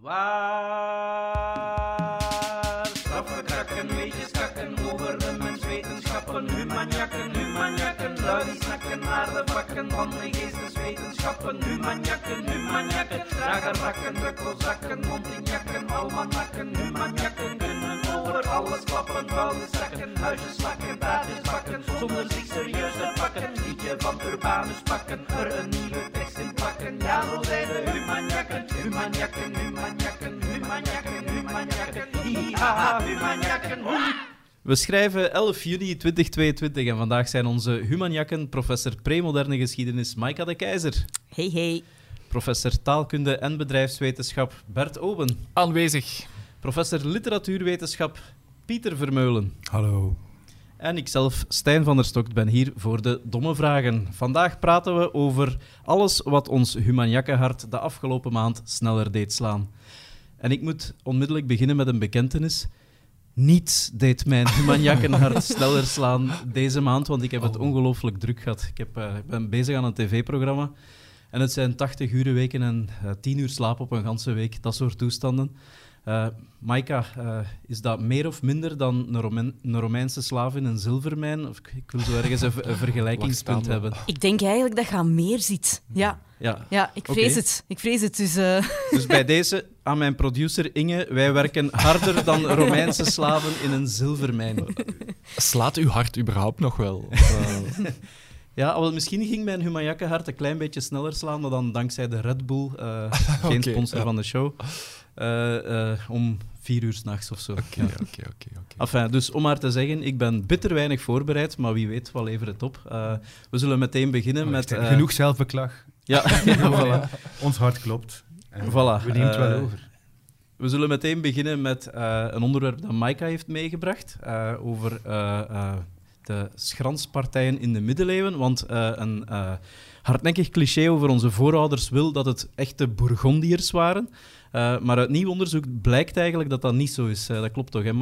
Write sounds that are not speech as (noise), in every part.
Waar? Straffe krakken, weetjes kakken over de menswetenschappen, humanjakken, humanjakken, lui die snakken naar de vakken van de geesteswetenschappen, humanjakken, humanjakken, dragen rakken, drukkelzakken, mondinjakken, almanakken, humanjakken kunnen over alles klappen, vuile zakken, huisjes slakken, taartjes bakken, zonder zich serieus te pakken, liedje van Urbanus pakken, er een nieuwe tekst in plakken, ja zo zijn de humanjakken, humanjakken, humanjakken, humanjakken, humanjakken, hi-ha-ha, humanjakken, We schrijven 11 juni 2022 en vandaag zijn onze humanjakken professor premoderne geschiedenis Maika de Keizer, Hey, hey. professor taalkunde en bedrijfswetenschap Bert Oben, Aanwezig. professor literatuurwetenschap Pieter Vermeulen Hallo. En ikzelf, Stijn van der Stok, ben hier voor de domme vragen. Vandaag praten we over alles wat ons humanjakkenhart de afgelopen maand sneller deed slaan. En ik moet onmiddellijk beginnen met een bekentenis. Niets deed mijn (laughs) humanjakkenhart sneller slaan deze maand, want ik heb het ongelooflijk druk gehad. Ik, heb, eh, ik ben bezig aan een tv-programma en het zijn 80 uur weken en eh 10 uur slaap op een ganse week, dat soort toestanden. Eh Maika, eh, is dat meer of minder dan een, een Romeinse slaaf in een zilvermijn? Of, ik- wil zo ergens een, een (laughs) vergelijkingspunt hebben. Ik denk eigenlijk dat je aan meer zit. Ja, Ja. ja ik vrees het. Ik vrees het. Dus eh, (laughs) Dus bij deze aan mijn producer Inge, wij werken harder dan Romeinse slaven in een zilvermijn. Slaat uw hart überhaupt nog wel? Eh, Ja, wel, misschien ging mijn Humayakke-hart een klein beetje sneller slaan, maar dan dankzij de Red Bull, eh, (laughs) geen sponsor ja. van de show, om vier uur s'nachts of zo. Oké, Ja. oké, oké. Enfin, dus om maar te zeggen, ik ben bitter weinig voorbereid, maar wie weet, wat levert het op. Eh, we zullen meteen beginnen met... eh, Genoeg zelfbeklag. Ja, (laughs) (laughs) ja, voilà. Ons hart klopt. En Voilà, We nemen het wel eh, over. We zullen meteen beginnen met eh, een onderwerp dat Maika heeft meegebracht eh, over eh, eh, de schranspartijen in de middeleeuwen. Want eh, een eh, hardnekkig cliché over onze voorouders wil dat het echte Bourgondiërs waren. Eh, maar uit nieuw onderzoek blijkt eigenlijk dat dat niet zo is. Eh, dat klopt toch, hè,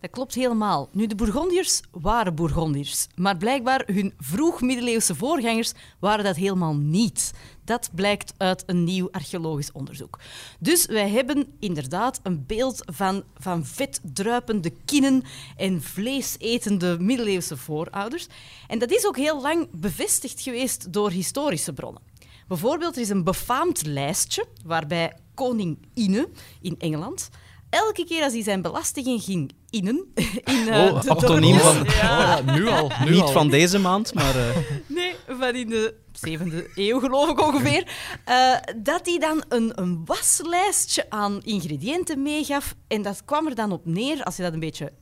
dat klopt helemaal. Nu, de Bourgondiërs waren Bourgondiërs. Maar blijkbaar hun vroeg-middeleeuwse voorgangers waren dat helemaal niet. Dat blijkt uit een nieuw archeologisch onderzoek. Dus wij hebben inderdaad een beeld van, van vetdruipende kinnen en vleesetende middeleeuwse voorouders. En dat is ook heel lang bevestigd geweest door historische bronnen. Bijvoorbeeld, er is een befaamd lijstje waarbij koning Ine in Engeland elke keer als hij zijn belastingen ging innen... (laughs) In, Oh, de dorpjes- van- Ja. Oh, ja, nu al. Nu niet al. van deze maand, maar... eh, (laughs) Nee, van in de 7e eeuw, geloof ik ongeveer. eh, dat hij dan een, een waslijstje aan ingrediënten meegaf. En dat kwam er dan op neer, als je dat een beetje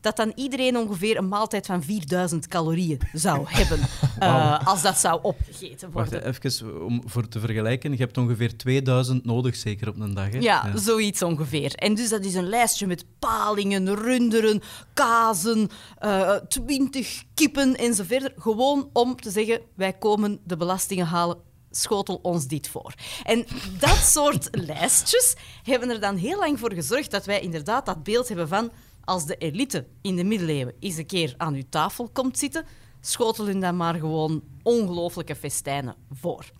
dat dan iedereen ongeveer een maaltijd van 4000 calorieën zou (laughs) hebben. eh, als dat zou opgegeten wacht, worden. even om voor te vergelijken. Je hebt ongeveer 2000 nodig, zeker op een dag. Hè? Ja, zoiets ongeveer. En dus dat is een lijstje met palingen, runderen, kazen, eh, twintig kippen en zo verder. Gewoon om te zeggen, wij komen de belastingen halen, schotel ons dit voor. En dat soort (laughs) lijstjes hebben er dan heel lang voor gezorgd dat wij inderdaad dat beeld hebben van als de elite in de middeleeuwen eens een keer aan uw tafel komt zitten, schotel hun dan maar gewoon ongelooflijke festijnen voor.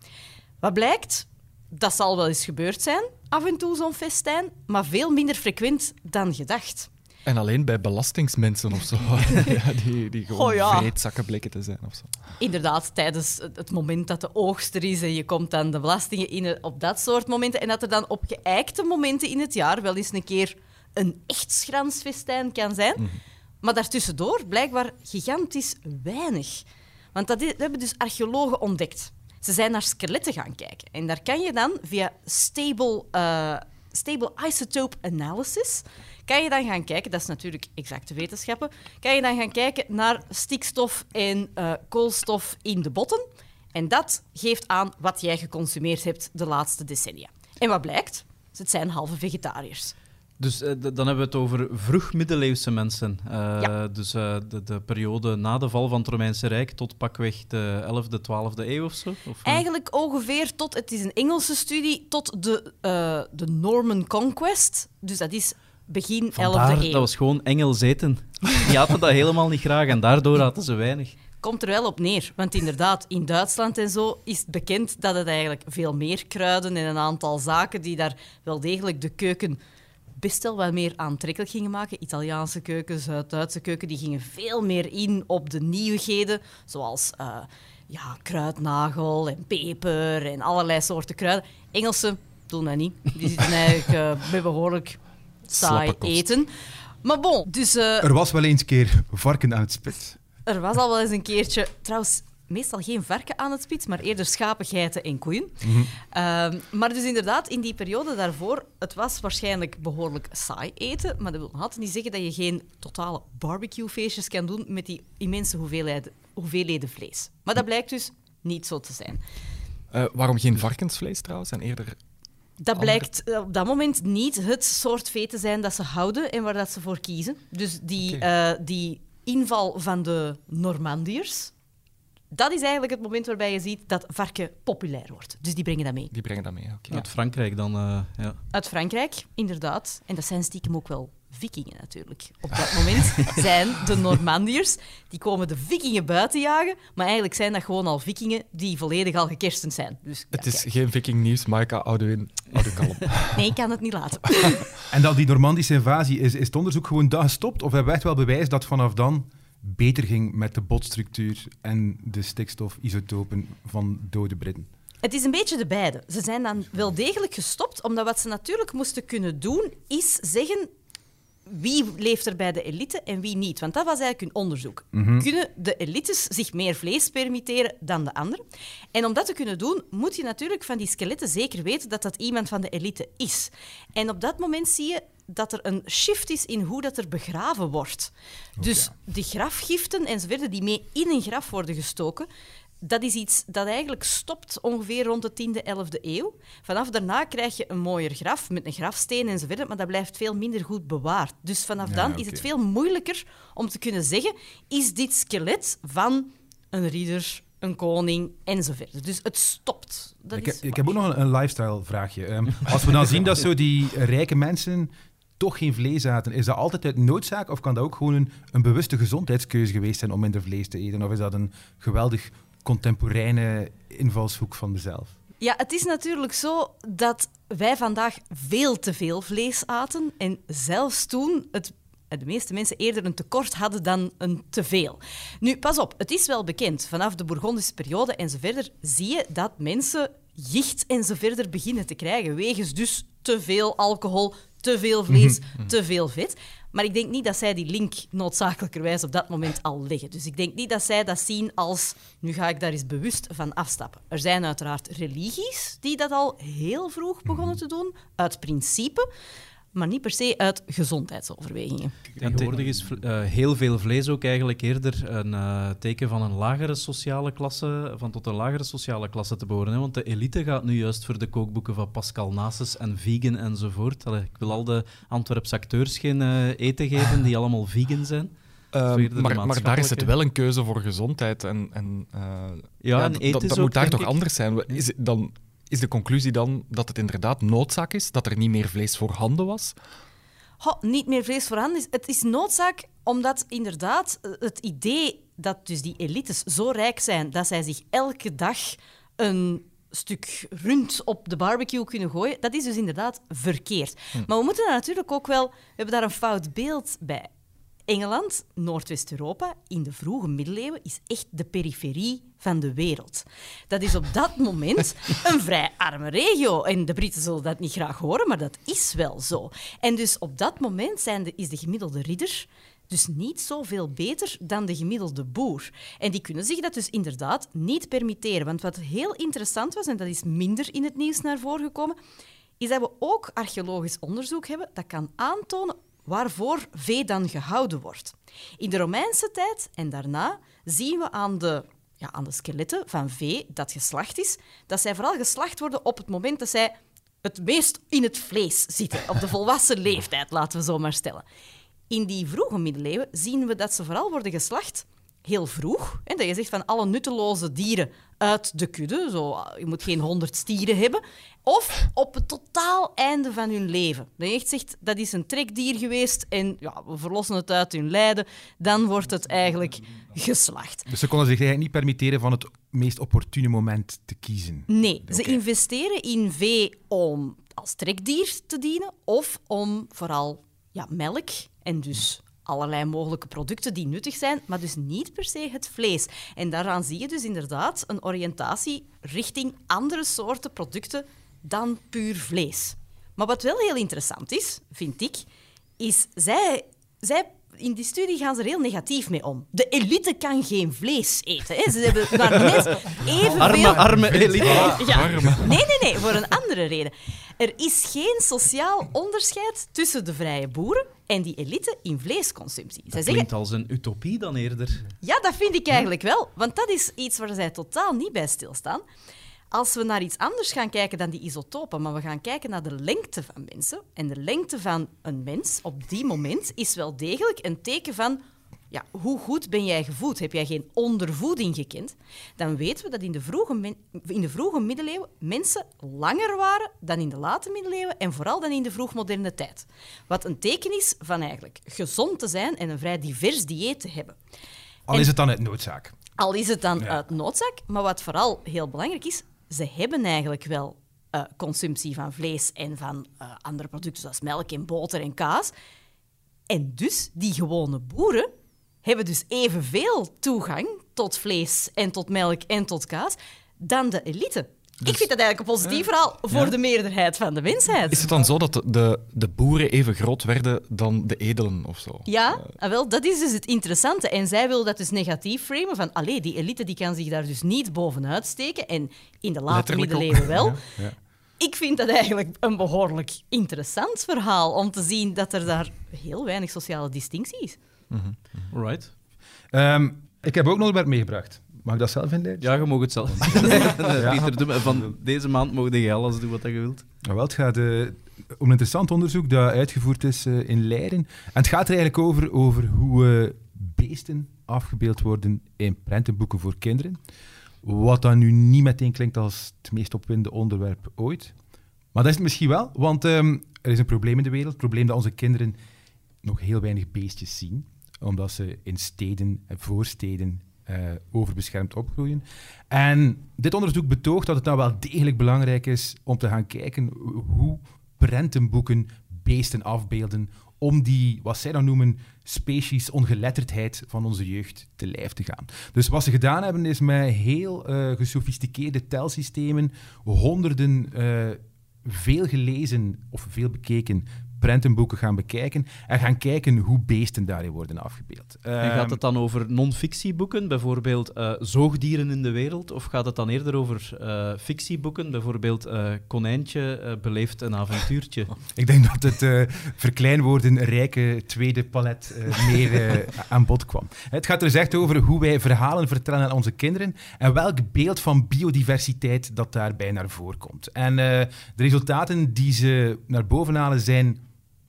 Wat blijkt? Dat zal wel eens gebeurd zijn, af en toe zo'n festijn, maar veel minder frequent dan gedacht. En alleen bij belastingsmensen of zo. (laughs) ja, die, die gewoon Oh, ja. vreedzakken bleken te zijn of zo. Inderdaad, tijdens het het moment dat de oogst er is en je komt dan de belastingen in op dat soort momenten. En dat er dan op geëikte momenten in het jaar wel eens een keer een echt schransfestijn kan zijn. Maar daartussendoor blijkbaar gigantisch weinig. Want dat hebben dus archeologen ontdekt. Ze zijn naar skeletten gaan kijken. En daar kan je dan via stable, eh, stable isotope analysis... kan je dan gaan kijken, dat is natuurlijk exacte wetenschappen... kan je dan gaan kijken naar stikstof en eh, koolstof in de botten. En dat geeft aan wat jij geconsumeerd hebt de laatste decennia. En wat blijkt? Het zijn halve vegetariërs. Dus eh, dan hebben we het over vroeg-middeleeuwse mensen. Eh, Ja. Dus eh, de, de periode na de val van het Romeinse Rijk tot pakweg de 11e, 12e eeuw of zo? Of? Eigenlijk ongeveer tot, het is een Engelse studie, tot de, de Norman Conquest. Dus dat is begin Vandaar, 11e eeuw. dat was gewoon Engels eten. Die hadden dat helemaal niet graag en daardoor hadden ze weinig. Komt er wel op neer. Want inderdaad, in Duitsland en zo is het bekend dat het eigenlijk veel meer kruiden en een aantal zaken die daar wel degelijk de keuken best wel wat meer aantrekkelijk gingen maken. Italiaanse keuken, Zuid-Duitse keuken, die gingen veel meer in op de nieuwigheden, zoals eh, ja, kruidnagel en peper en allerlei soorten kruiden. Engelsen doen dat niet. Die zitten (laughs) eigenlijk uh, met behoorlijk saai eten. Maar bon, dus eh, Er was wel eens een keer varken aan het spit. er was al wel eens een keertje... Trouwens, meestal geen varken aan het spits, maar eerder schapen, geiten en koeien. Ehm, maar dus inderdaad, in die periode daarvoor, het was waarschijnlijk behoorlijk saai eten, maar dat wil niet zeggen dat je geen totale barbecuefeestjes kan doen met die immense hoeveelheden, hoeveelheden vlees. Maar dat blijkt dus niet zo te zijn. Eh, waarom geen varkensvlees trouwens en eerder Dat blijkt op dat moment niet het soort vee te zijn dat ze houden en waar dat ze voor kiezen. Dus die, eh, die inval van de Normandiërs, dat is eigenlijk het moment waarbij je ziet dat varken populair wordt. Dus die brengen dat mee. die brengen dat mee? Oké. Uit Frankrijk dan, eh, ja. Uit Frankrijk, inderdaad. En dat zijn stiekem ook wel vikingen natuurlijk. Op dat moment (laughs) zijn de Normandiërs, die komen de vikingen buiten jagen, maar eigenlijk zijn dat gewoon al vikingen die volledig al gekerstend zijn. Dus, Het is kijk. geen viking nieuws, Maika, oude in, oude kalm. (laughs) Nee, ik kan het niet laten. (laughs) En dan die Normandische invasie, is, is het onderzoek gewoon daar gestopt? Of hebben we echt wel bewijs dat vanaf dan beter ging met de botstructuur en de stikstofisotopen van dode Britten? Het is een beetje de beide. Ze zijn dan wel degelijk gestopt, omdat wat ze natuurlijk moesten kunnen doen, is zeggen wie leeft er bij de elite en wie niet. Want dat was eigenlijk hun onderzoek. Kunnen de elites zich meer vlees permitteren dan de anderen? En om dat te kunnen doen, moet je natuurlijk van die skeletten zeker weten dat dat iemand van de elite is. En op dat moment zie je dat er een shift is in hoe dat er begraven wordt. Dus de grafgiften enzovoort die mee in een graf worden gestoken, dat is iets dat eigenlijk stopt ongeveer rond de 10e, 11e eeuw. Vanaf daarna krijg je een mooier graf met een grafsteen enzovoort, maar dat blijft veel minder goed bewaard. Dus vanaf Ja, dan is het veel moeilijker om te kunnen zeggen: is dit skelet van een ridder, een koning enzovoort. Dus het stopt. Dat Ik, is ik heb ook nog een, een lifestyle vraagje. Ehm, als we dan zien dat zo die rijke mensen toch geen vlees aten, is dat altijd uit noodzaak of kan dat ook gewoon een, een bewuste gezondheidskeuze geweest zijn om minder vlees te eten? Of is dat een geweldig contemporaine invalshoek van mezelf? Ja, het is natuurlijk zo dat wij vandaag veel te veel vlees aten. En zelfs toen het, de meeste mensen eerder een tekort hadden dan een teveel. Nu, pas op, het is wel bekend. Vanaf de Bourgondische periode en zie je dat mensen jicht en verder beginnen te krijgen. Wegens dus te veel alcohol, te veel vlees, te veel vet. Maar ik denk niet dat zij die link noodzakelijkerwijs op dat moment al leggen. Dus ik denk niet dat zij dat zien als, nu ga ik daar eens bewust van afstappen. Er zijn uiteraard religies die dat al heel vroeg begonnen te doen, uit principe, maar niet per se uit gezondheidsoverwegingen. Tegenwoordig is eh, heel veel vlees ook eigenlijk eerder een eh, teken van een lagere sociale klasse, van tot een lagere sociale klasse te behoren. Hè? Want de elite gaat nu juist voor de kookboeken van Pascal Nasus en vegan enzovoort. Allee, ik wil al de Antwerpse acteurs geen eh, eten geven die allemaal vegan zijn. (laughs) Ehm, maar, maar daar is het wel een keuze voor gezondheid. En, en, eh, Ja, en dat- eten dat, dat ook, moet daar toch ik- anders zijn. Is, het dan, is de conclusie dan dat het inderdaad noodzaak is, dat er niet meer vlees voorhanden was? Niet meer vlees voorhanden is. Het is noodzaak omdat inderdaad eh, het idee dat dus die elites zo rijk zijn dat zij zich elke dag een stuk rund op de barbecue kunnen gooien, dat is dus inderdaad verkeerd. Maar we moeten daar natuurlijk ook wel... We hebben daar een fout beeld bij. Engeland, Noordwest-Europa, in de vroege middeleeuwen, is echt de periferie van de wereld. Dat is op dat moment (laughs) een vrij arme regio. En de Britten zullen dat niet graag horen, maar dat is wel zo. En dus op dat moment zijn de, is de gemiddelde ridder dus niet zoveel beter dan de gemiddelde boer. En die kunnen zich dat dus inderdaad niet permitteren. Want wat heel interessant was, en dat is minder in het nieuws naar voren gekomen, is dat we ook archeologisch onderzoek hebben dat kan aantonen waarvoor vee dan gehouden wordt. In de Romeinse tijd en daarna zien we aan de, ja, aan de skeletten van vee dat geslacht is, dat zij vooral geslacht worden op het moment dat zij het meest in het vlees zitten, op de (laughs) volwassen leeftijd, laten we zo maar stellen. In die vroege middeleeuwen zien we dat ze vooral worden geslacht heel vroeg. Hè, dat je zegt van alle nutteloze dieren uit de kudde. Zo, je moet geen honderd stieren hebben. Of op het totaal einde van hun leven. Dat je echt zegt, dat is een trekdier geweest en ja, we verlossen het uit hun lijden. Dan wordt het eigenlijk geslacht. Dus ze konden zich eigenlijk niet permitteren van het meest opportune moment te kiezen. Nee, ze investeren in vee om als trekdier te dienen of om vooral ja, melk en dus allerlei mogelijke producten die nuttig zijn, maar dus niet per se het vlees. En daaraan zie je dus inderdaad een oriëntatie richting andere soorten producten dan puur vlees. Maar wat wel heel interessant is, vind ik, is zij, zij in die studie gaan ze er heel negatief mee om. De elite kan geen vlees eten. Hè. Ze hebben maar (laughs) net evenveel... Arme, arme elite. Ja. Nee, nee, nee, voor een andere reden. Er is geen sociaal onderscheid tussen de vrije boeren en die elite in vleesconsumptie. Zij Dat zeggen, klinkt als een utopie dan eerder. ja, dat vind ik eigenlijk wel, want dat is iets waar zij totaal niet bij stilstaan. Als we naar iets anders gaan kijken dan die isotopen, maar we gaan kijken naar de lengte van mensen, en de lengte van een mens op die moment is wel degelijk een teken van ja, hoe goed ben jij gevoed? Heb jij geen ondervoeding gekend? Dan weten we dat in de vroege, in de vroege middeleeuwen mensen langer waren dan in de late middeleeuwen en vooral dan in de vroegmoderne tijd. Wat een teken is van eigenlijk gezond te zijn en een vrij divers dieet te hebben. Al En- is het dan uit noodzaak. Al is het dan Ja. uit noodzaak, maar wat vooral heel belangrijk is, ze hebben eigenlijk wel eh, consumptie van vlees en van eh, andere producten zoals melk en boter en kaas. En dus die gewone boeren hebben dus evenveel toegang tot vlees en tot melk en tot kaas dan de elite. ik vind dat eigenlijk een positief verhaal voor de meerderheid van de mensheid. Is het dan zo dat de, de, de boeren even groot werden dan de edelen of zo? Ja, ah, wel, dat is dus het interessante. En zij wil dat dus negatief framen van, allee, die elite die kan zich daar dus niet bovenuit steken. En in de late middeleeuwen wel. (laughs) Ja. Ik vind dat eigenlijk een behoorlijk interessant verhaal om te zien dat er daar heel weinig sociale distinctie is. Right. Ehm, ik heb ook nog een onderwerp meegebracht. Mag ik dat zelf inleiden? Ja, je mag het zelf. (laughs) Pieter, doe maar. van deze maand mogen jij alles doen wat je wilt. Nou, wel, het gaat eh, om een interessant onderzoek dat uitgevoerd is eh, in Leiden. En het gaat er eigenlijk over, over hoe eh, beesten afgebeeld worden in prentenboeken voor kinderen. Wat dan nu niet meteen klinkt als het meest opwindende onderwerp ooit. Maar dat is het misschien wel, want ehm, er is een probleem in de wereld. Het probleem dat onze kinderen nog heel weinig beestjes zien, omdat ze in steden en voorsteden eh, overbeschermd opgroeien. En dit onderzoek betoogt dat het nou wel degelijk belangrijk is om te gaan kijken hoe prentenboeken beesten afbeelden om die, wat zij dan noemen, species ongeletterdheid van onze jeugd te lijf te gaan. Dus wat ze gedaan hebben, is met heel eh, gesofisticeerde telsystemen honderden eh, veel gelezen of veel bekeken prentenboeken gaan bekijken en gaan kijken hoe beesten daarin worden afgebeeld. En Ehm, gaat het dan over non-fictieboeken, bijvoorbeeld eh, zoogdieren in de wereld? Of gaat het dan eerder over eh, fictieboeken, bijvoorbeeld eh, Konijntje beleeft een avontuurtje? (laughs) Ik denk dat het verkleinwoorden rijke tweede palet meer aan bod kwam. Het gaat er dus echt over hoe wij verhalen vertellen aan onze kinderen en welk beeld van biodiversiteit dat daarbij naar voren komt. En de resultaten die ze naar boven halen zijn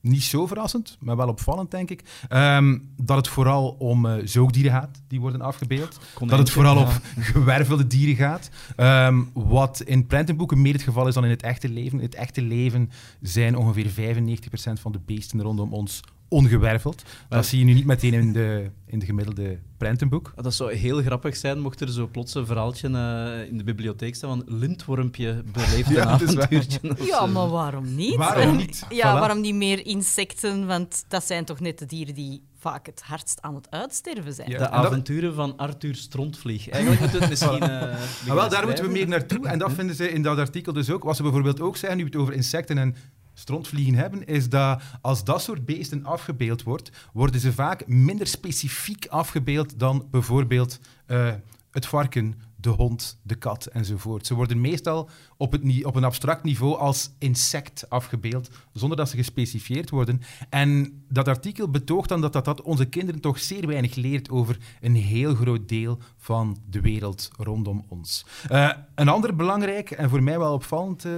niet zo verrassend, maar wel opvallend, denk ik. Ehm, dat het vooral om eh, zoogdieren gaat, die worden afgebeeld. Dat het vooral ja. op (laughs) gewervelde dieren gaat. Ehm, wat in prentenboeken meer het geval is dan in het echte leven. In het echte leven zijn ongeveer 95% van de beesten rondom ons ongewerveld. Maar- Dat zie je nu niet meteen in de, in de gemiddelde prentenboek. Dat zou heel grappig zijn mocht er zo plots een verhaaltje eh, in de bibliotheek staan van Lintwormpje beleeft (laughs) een Ja, avontuurtje. Ja, zo. maar waarom niet? Waarom En- niet? Ja, Voilà. waarom niet meer insecten? Want dat zijn toch net de dieren die vaak het hardst aan het uitsterven zijn. Ja. De avonturen van Arthur Strontvlieg. Eigenlijk moeten we het misschien... (laughs) eh, Maar beginnen wel, daar moeten we meer naartoe. En dat vinden ze in dat artikel dus ook. Wat ze bijvoorbeeld ook zeggen, nu het over insecten en strontvliegen hebben, is dat als dat soort beesten afgebeeld wordt, worden ze vaak minder specifiek afgebeeld dan bijvoorbeeld eh, het varken, de hond, de kat enzovoort. Ze worden meestal op, het, op een abstract niveau als insect afgebeeld, zonder dat ze gespecifieerd worden. En dat artikel betoogt dan dat, dat dat onze kinderen toch zeer weinig leert over een heel groot deel van de wereld rondom ons. Eh, een ander belangrijk en voor mij wel opvallend eh,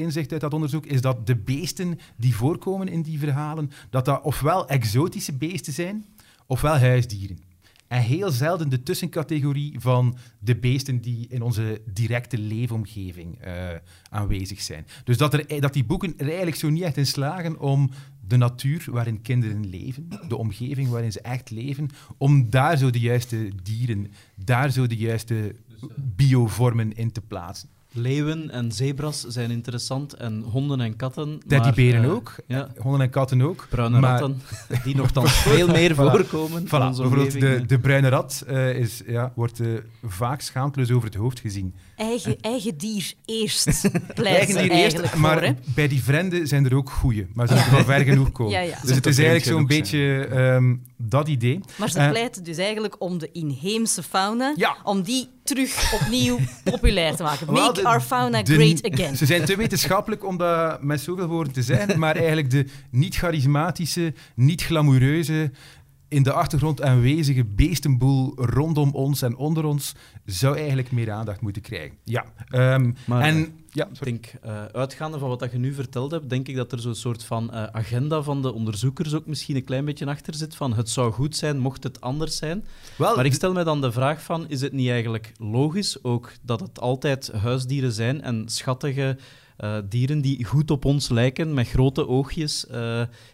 inzicht uit dat onderzoek is dat de beesten die voorkomen in die verhalen, dat dat ofwel exotische beesten zijn, ofwel huisdieren. En heel zelden de tussencategorie van de beesten die in onze directe leefomgeving eh, aanwezig zijn. Dus dat, er, dat die boeken er eigenlijk zo niet echt in slagen om de natuur waarin kinderen leven, de omgeving waarin ze echt leven, om daar zo de juiste dieren, daar zo de juiste biovormen in te plaatsen. Leeuwen en zebras zijn interessant en honden en katten. Teddyberen maar, eh, ook, Ja, honden en katten ook. bruine Maar- ratten, (laughs) die nogthans veel meer voorkomen. Voilà, bijvoorbeeld de, de bruine rat eh, is, ja, wordt eh, vaak schaamteloos over het hoofd gezien. Eigen, (laughs) eigen dier eerst (laughs) pleiten Eigen ze dier eerst, eigenlijk maar voor. Bij die vreemden zijn er ook goeie, maar ze moeten wel ver genoeg (laughs) komen. Ja, ja. Dus het is eigenlijk zo'n beetje ehm, dat idee. Maar ze Eh, pleiten dus eigenlijk om de inheemse fauna, Ja. om die terug opnieuw populair te maken. Make de- our fauna de- great again. Ze zijn te wetenschappelijk om dat met zoveel woorden te zeggen, maar eigenlijk de niet charismatische, niet glamoureuze, in de achtergrond aanwezige beestenboel rondom ons en onder ons zou eigenlijk meer aandacht moeten krijgen. Ja. ehm, Maar, en, eh, ja, Ik denk, eh, uitgaande van wat dat je nu verteld hebt, denk ik dat er zo'n soort van eh, agenda van de onderzoekers ook misschien een klein beetje achter zit. Van het zou goed zijn mocht het anders zijn. Wel, Maar ik stel me dan de vraag van, is het niet eigenlijk logisch ook dat het altijd huisdieren zijn en schattige dieren die goed op ons lijken, met grote oogjes?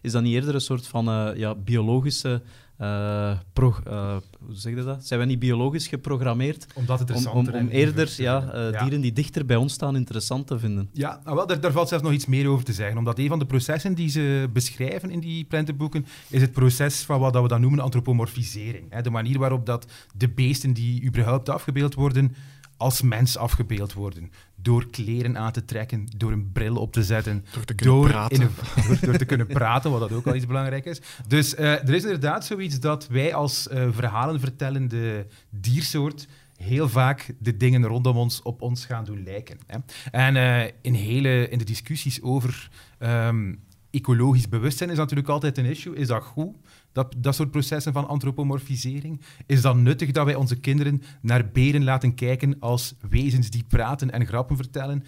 is dat niet eerder een soort van ja, biologische... eh, pro- eh, hoe zeg je dat? Zijn we niet biologisch geprogrammeerd omdat het om, om, om eerder ja, eh, Ja. dieren die dichter bij ons staan interessant te vinden? Ja, nou wel, daar, daar valt zelfs nog iets meer over te zeggen. Omdat een van de processen die ze beschrijven in die prentenboeken is het proces van wat dat we dan noemen antropomorfisering. De manier waarop dat de beesten die überhaupt afgebeeld worden, als mens afgebeeld worden. Door kleren aan te trekken, door een bril op te zetten, Door te kunnen door, praten. een- door, (laughs) door te kunnen praten, wat dat ook al iets belangrijk is. Dus eh, er is inderdaad zoiets dat wij als eh verhalenvertellende diersoort heel vaak de dingen rondom ons op ons gaan doen lijken. Hè. En eh, in, hele, in de discussies over ehm, ecologisch bewustzijn is natuurlijk altijd een issue. Is dat goed? Dat, dat soort processen van antropomorfisering? Is dat nuttig dat wij onze kinderen naar beren laten kijken als wezens die praten en grappen vertellen?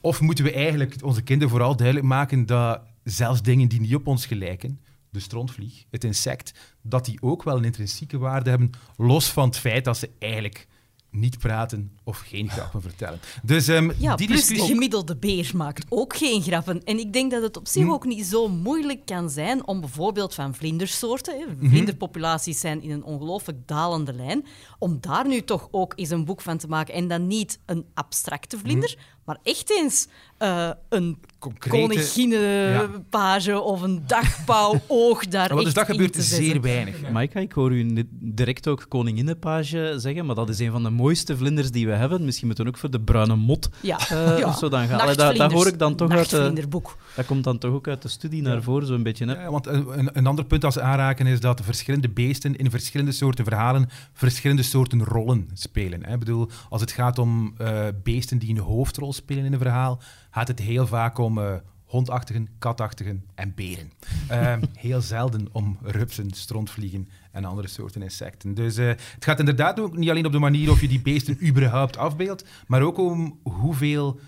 Of moeten we eigenlijk onze kinderen vooral duidelijk maken dat zelfs dingen die niet op ons gelijken, de strontvlieg, het insect, dat die ook wel een intrinsieke waarde hebben, los van het feit dat ze eigenlijk niet praten of geen grappen vertellen. Dus ehm, Ja, die plus de gemiddelde beer maakt ook geen grappen. En ik denk dat het op zich Hm. ook niet zo moeilijk kan zijn om bijvoorbeeld van vlindersoorten, hè, Mhm. vlinderpopulaties zijn in een ongelooflijk dalende lijn, om daar nu toch ook eens een boek van te maken. En dan niet een abstracte vlinder, maar echt eens eh, een. Concrete- koninginnenpage of een dagpauwoog (laughs) daar Ja, wel, dus dat gebeurt in te zetten. zeer weinig. Maaika, ik hoor u direct ook koninginnenpage zeggen, maar dat is een van de mooiste vlinders die we hebben. Misschien moeten we ook voor de bruine mot Ja, eh, (laughs) ja. of zo dan gaan. Allee, Dat, dat hoor ik dan toch uit de, Nachtvlinderboek. dat komt dan toch ook uit de studie naar voren, zo'n beetje. Hè? Ja, want een, een- ander punt dat ze aanraken is dat verschillende beesten in verschillende soorten verhalen verschillende soorten rollen spelen. hè. Ik bedoel, als het gaat om eh, beesten die een hoofdrol spelen in een verhaal, gaat het heel vaak om eh, hondachtigen, katachtigen en beren. (laughs) Eh, heel zelden om rupsen, strontvliegen en andere soorten insecten. Dus eh, het gaat inderdaad ook niet alleen op de manier of je die beesten (laughs) überhaupt afbeeldt, maar ook om hoeveel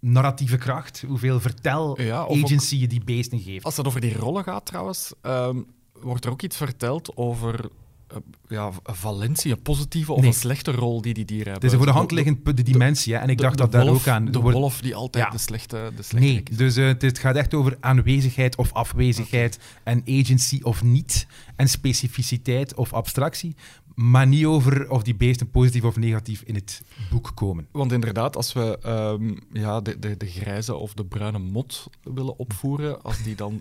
narratieve kracht, hoeveel Ja, ook- vertel-agency je die beesten geeft. Als het over die rollen gaat trouwens, ehm, wordt er ook iets verteld over eh, ja, valentie, een positieve of Nee. een slechte rol die die dieren hebben. Het is voor de hand liggend de dimensie. Hè? En ik de- dacht dat daar wolf- ook aan... De wolf die altijd Ja. de slechte, de slechte Nee, is. dus eh, het, het gaat echt over aanwezigheid of afwezigheid en agency of niet en specificiteit of abstractie, maar niet over of die beesten positief of negatief in het boek komen. Want inderdaad, als we ehm, ja, de, de, de grijze of de bruine mot willen opvoeren, als die dan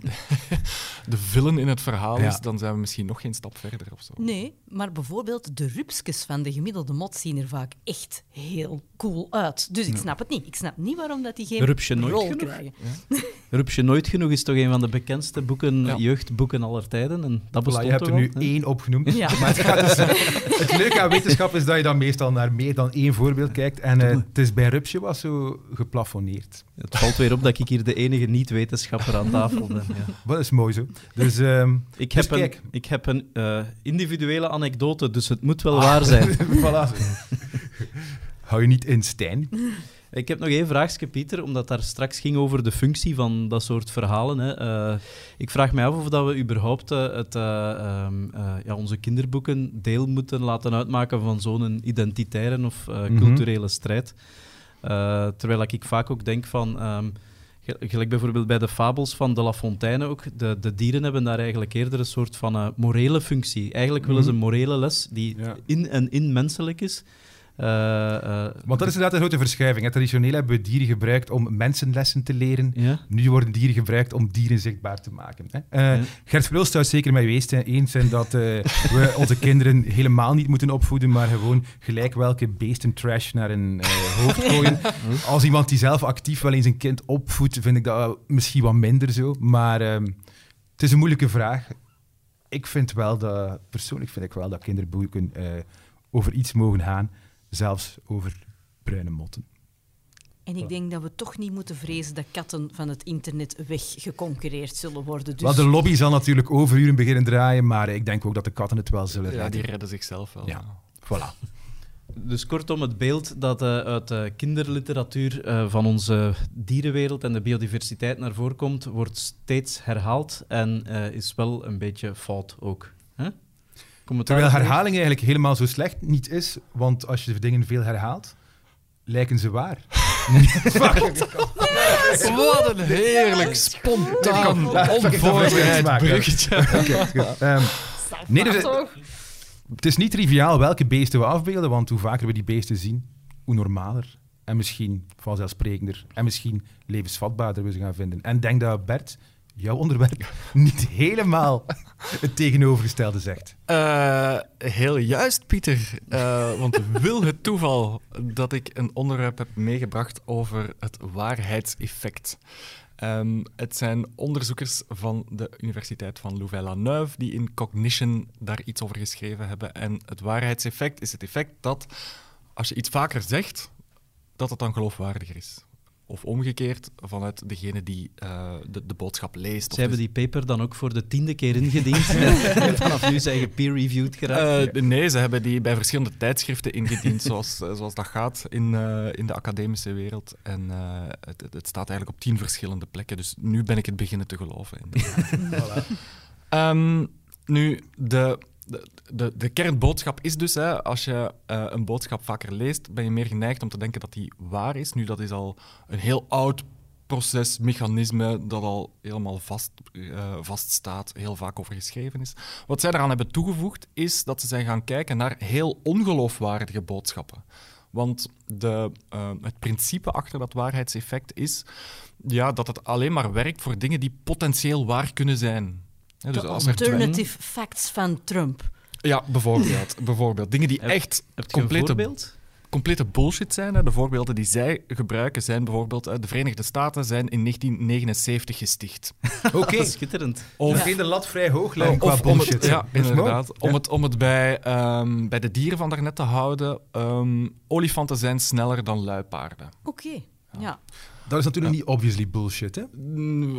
(laughs) de villain in het verhaal Ja. is, dan zijn we misschien nog geen stap verder of zo. Nee, maar bijvoorbeeld de rupsjes van de gemiddelde mot zien er vaak echt heel cool uit. Dus ik snap het niet. Ik snap niet waarom dat die geen Rupsje nooit rol genoeg? krijgen. (laughs) Rupsje Nooit Genoeg is toch een van de bekendste boeken, Ja. jeugdboeken aller tijden. En dat Voilà, bestond je hebt toch er nu één opgenoemd. Ja. Maar het, gaat dus- (laughs) het leuke aan wetenschap is dat je dan meestal naar meer dan één voorbeeld kijkt. En eh, het is bij Rupsje was zo geplafonneerd. Het valt weer op dat ik hier de enige niet-wetenschapper aan tafel ben. Ja. Dat is mooi zo. Dus, ehm, Ik, Dus heb een, kijk. ik heb een eh, individuele anekdote, dus het moet wel waar zijn. (laughs) voilà. Hou je niet in, Stijn. Ik heb nog één vraagje, Pieter, omdat daar straks ging over de functie van dat soort verhalen. Hè. Eh, ik vraag mij af of dat we überhaupt eh, het, eh, ehm, eh, ja, onze kinderboeken deel moeten laten uitmaken van zo'n identitaire of Mhm. culturele strijd. Terwijl ik vaak ook denk van... ehm, ge- Gelijk bijvoorbeeld bij de fabels van de La Fontaine ook. De, de dieren hebben daar eigenlijk eerder een soort van morele functie. Eigenlijk willen ze een morele les die Ja. in en in menselijk is. Eh, eh, Want dat is inderdaad een grote verschuiving. hè. Traditioneel hebben we dieren gebruikt om mensenlessen te leren. ja. Nu worden dieren gebruikt om dieren zichtbaar te maken. Hè. Eh, Ja. Gert Verhulst zou het zeker zijn- eens zijn dat (laughs) we onze kinderen helemaal niet moeten opvoeden, maar gewoon gelijk welke beesten trash naar een hoofd gooien. (laughs) Als iemand die zelf actief wel eens een kind opvoedt, vind ik dat misschien wat minder zo. Maar ehm, het is een moeilijke vraag. Ik vind wel dat, persoonlijk vind ik wel dat kinderboeken eh, over iets mogen gaan, zelfs over bruine motten. En ik denk dat we toch niet moeten vrezen dat katten van het internet weggeconcureerd zullen worden. Dus Wel, de lobby zal natuurlijk overuren beginnen draaien, maar ik denk ook dat de katten het wel zullen Ja, redden. die redden zichzelf wel. Ja. Voilà. (laughs) Dus kortom, het beeld dat eh, uit de kinderliteratuur eh, van onze dierenwereld en de biodiversiteit naar voren komt, wordt steeds herhaald en eh, is wel een beetje fout ook. Hè? Kom het Terwijl herhaling eigenlijk helemaal zo slecht niet is, want als je de dingen veel herhaalt, lijken ze waar. (laughs) Wat een heerlijk, spontaan, onvoorbereid bruggetje. (laughs) Ehm, nee, dus, het is niet triviaal welke beesten we afbeelden, want hoe vaker we die beesten zien, hoe normaler en misschien vanzelfsprekender en misschien levensvatbaarder we ze gaan vinden. En denk dat Bert, jouw onderwerp, (laughs) niet helemaal het tegenovergestelde zegt. Eh, heel juist, Pieter. Eh, want wil het toeval dat ik een onderwerp heb meegebracht over het waarheidseffect. Ehm, het zijn onderzoekers van de Universiteit van Louvain-la-Neuve die in Cognition daar iets over geschreven hebben. En het waarheidseffect is het effect dat als je iets vaker zegt, dat het dan geloofwaardiger is. Of omgekeerd, vanuit degene die eh, de, de boodschap leest. Ze hebben die paper dan ook voor de tiende keer ingediend. (laughs) en vanaf nu zijn je peer-reviewed geraakt. Eh, nee, ze hebben die bij verschillende tijdschriften ingediend, zoals, eh, zoals dat gaat in, eh, in de academische wereld. En eh, het, het- staat eigenlijk op tien verschillende plekken, dus nu ben ik het beginnen te geloven. inderdaad. (laughs) Ehm, nu, de, de, de, kernboodschap is dus, hè, als je eh, een boodschap vaker leest, ben je meer geneigd om te denken dat die waar is. Nu, dat is al een heel oud proces, mechanisme, dat al helemaal vast, eh, vaststaat, heel vaak over geschreven is. Wat zij eraan hebben toegevoegd, is dat ze zijn gaan kijken naar heel ongeloofwaardige boodschappen. Want de, eh, het principe achter dat waarheidseffect is ja, dat het alleen maar werkt voor dingen die potentieel waar kunnen zijn. Dus de er alternative facts van Trump. ja, bijvoorbeeld, (laughs) bijvoorbeeld. Dingen die Heb- echt Heb je een complete, voorbeeld? complete bullshit zijn. Hè. De voorbeelden die zij gebruiken zijn bijvoorbeeld... hè, de Verenigde Staten zijn in 1979 gesticht. (laughs) Oké, Schitterend. of geen de lat vrij hoog leggen qua om bullshit. het, ja, inderdaad. Om Ja. het, om het bij, ehm, bij de dieren van daarnet te houden. ehm, olifanten zijn sneller dan luipaarden. Oké, ja. Dat is natuurlijk niet obviously bullshit, hè? Mm,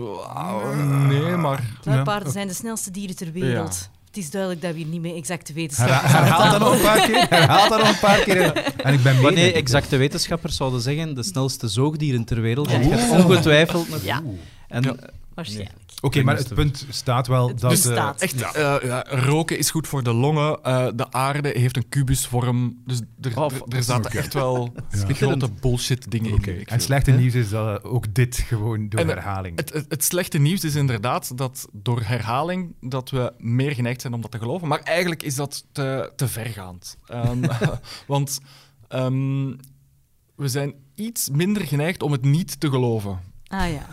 Nee, maar... Luipaarden Ja. zijn de snelste dieren ter wereld. Het is duidelijk dat we hier niet met exacte wetenschappers Herhaal dat nog een paar keer. Herhaal dat nog een paar keer. En ik ben mee. Wanneer ik. exacte wetenschappers zouden zeggen de snelste zoogdieren ter wereld, want je hebt ongetwijfeld nog... Ja, En, Ja. waarschijnlijk. Oké, maar het punt staat wel Het dat... eh, bestaat. Echt, eh, ja, roken is goed voor de longen. eh, de aarde heeft een kubusvorm. Dus er, Oh, er, er zaten echt wel grote bullshit dingen in. En vind. slechte nieuws is dat ook dit gewoon door En, herhaling... Het, het, het slechte nieuws is inderdaad dat door herhaling dat we meer geneigd zijn om dat te geloven. Maar eigenlijk is dat te, te vergaand. Ehm, (laughs) want ehm, we zijn iets minder geneigd om het niet te geloven. Ah ja.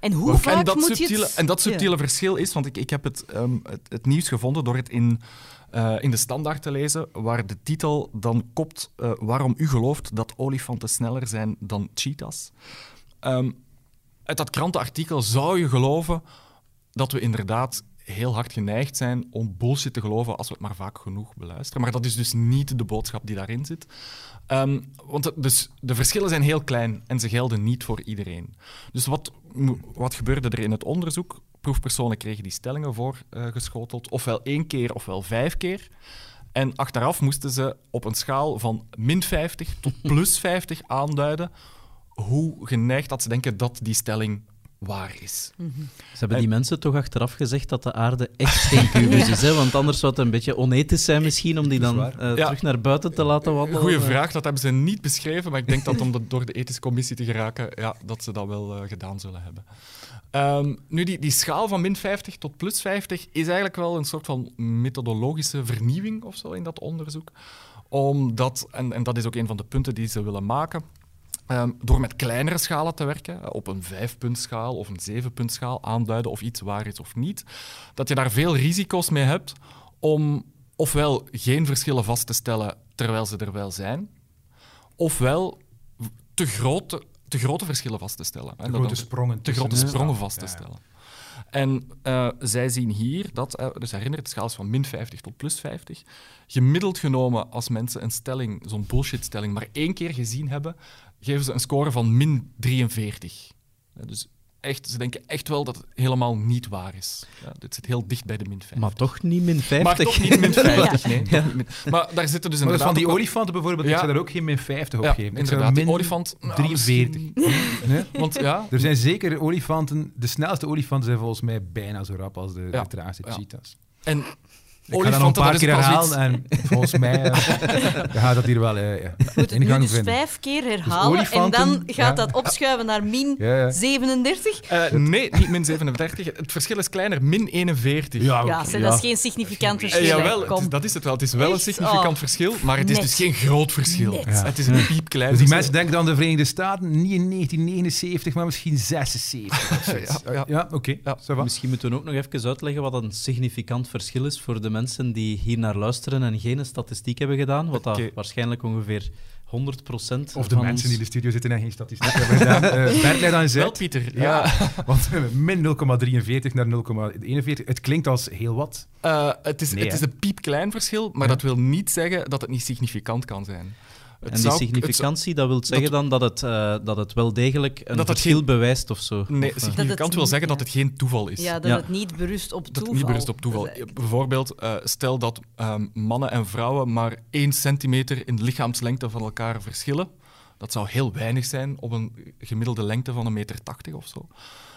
En hoe en, vaak dat moet je het... en dat Ja. subtiele verschil is, want ik, ik heb het, ehm, het, het nieuws gevonden door het in, eh, in de standaard te lezen, waar de titel dan kopt eh, waarom u gelooft dat olifanten sneller zijn dan cheetahs. Ehm, uit dat krantenartikel zou je geloven dat we inderdaad heel hard geneigd zijn om bullshit te geloven als we het maar vaak genoeg beluisteren. Maar dat is dus niet de boodschap die daarin zit. Ehm, want het- dus de verschillen zijn heel klein en ze gelden niet voor iedereen. Dus wat, wat gebeurde er in het onderzoek? Proefpersonen kregen die stellingen voorgeschoteld, ofwel één keer ofwel vijf keer. En achteraf moesten ze op een schaal van min 50 tot plus 50 aanduiden hoe geneigd dat ze denken dat die stelling waar is. Ze hebben die mensen toch achteraf gezegd dat de aarde echt geen kubus is, (laughs) hè? want anders zou het een beetje onethisch zijn misschien om die dan eh, Ja. terug naar buiten te laten wandelen. Goeie Eh, vraag, dat hebben ze niet beschreven, maar ik denk dat om de- (laughs) door de ethische commissie te geraken, ja, dat ze dat wel eh, gedaan zullen hebben. Ehm, nu, die, die schaal van min 50 tot plus 50 is eigenlijk wel een soort van methodologische vernieuwing of zo in dat onderzoek. Omdat, en, en dat is ook een van de punten die ze willen maken, ehm, door met kleinere schalen te werken, eh, op een vijfpuntschaal of een zevenpuntschaal, aanduiden of iets waar is of niet, dat je daar veel risico's mee hebt om ofwel geen verschillen vast te stellen terwijl ze er wel zijn, ofwel te grote, te grote verschillen vast te stellen. Dat grote sprongen. te grote sprongen vast te stellen. En eh, zij zien hier dat, eh, dus herinner, de schaal is van min 50 tot plus 50. Gemiddeld genomen, als mensen een stelling, zo'n bullshit-stelling, maar één keer gezien hebben, geven ze een score van min 43. Ja, dus echt, ze denken echt wel dat het helemaal niet waar is. Ja, dit zit heel dicht bij de min 50. Maar toch niet min 50. Maar toch niet min 50, (laughs) nee. min- Maar daar zitten dus Maar inderdaad van die olifanten bijvoorbeeld, ik zou daar ook geen min 50 op Ja, geven. Inderdaad. Die min olifant... nou, 43. misschien- (laughs) Nee? Want ja, Er zijn zeker olifanten, de snelste olifanten zijn volgens mij bijna zo rap als de, Ja. de traagste Ja. cheetahs. en Ik ga dat nog een paar keer herhalen en volgens mij (laughs) eh, gaat dat hier wel eh, ja, moet het nu ingang dus vinden. vijf keer herhalen en dan gaat ja. dat opschuiven naar min Ja, ja. 37. Eh, nee, niet min 37. Het verschil is kleiner, min 41. Ja, zeg, dat is geen significant Eh, verschil. hè. jawel, het Kom. is- dat is het wel. Het is wel een significant Oh. verschil, maar het is Net. dus geen groot verschil. Het is een piepklein Dus die mensen denken dan de Verenigde Staten niet in 1979, maar misschien 76 of zoiets. Ja, ja. ja oké. Misschien moeten we ook nog even uitleggen wat een significant verschil is voor de mensen die hier naar luisteren en geen statistiek hebben gedaan. Wat dat waarschijnlijk ongeveer 100% Of de van mensen ons... die in de studio zitten en geen statistiek (laughs) hebben gedaan. Eh Bert leidt aan Wel. Pieter. Ja, Ja. want min 0,43 naar 0,41. Het klinkt als heel wat. Eh, het is, Nee, het is een piepklein verschil, maar Ja. dat wil niet zeggen dat het niet significant kan zijn. Het En die zou- het zou- significantie, dat wil zeggen dan dat het, eh, dat het wel degelijk een Dat het verschil geen- bewijst of zo. Nee, Of, eh, significant wil niet- zeggen dat het geen toeval is. Ja, dat Ja. het niet berust op Dat toeval. het niet berust op toeval. Dat Bijvoorbeeld, eh, stel dat ehm, mannen en vrouwen maar 1 centimeter in lichaamslengte van elkaar verschillen. Dat zou heel weinig zijn op een gemiddelde lengte van een meter 80 of zo.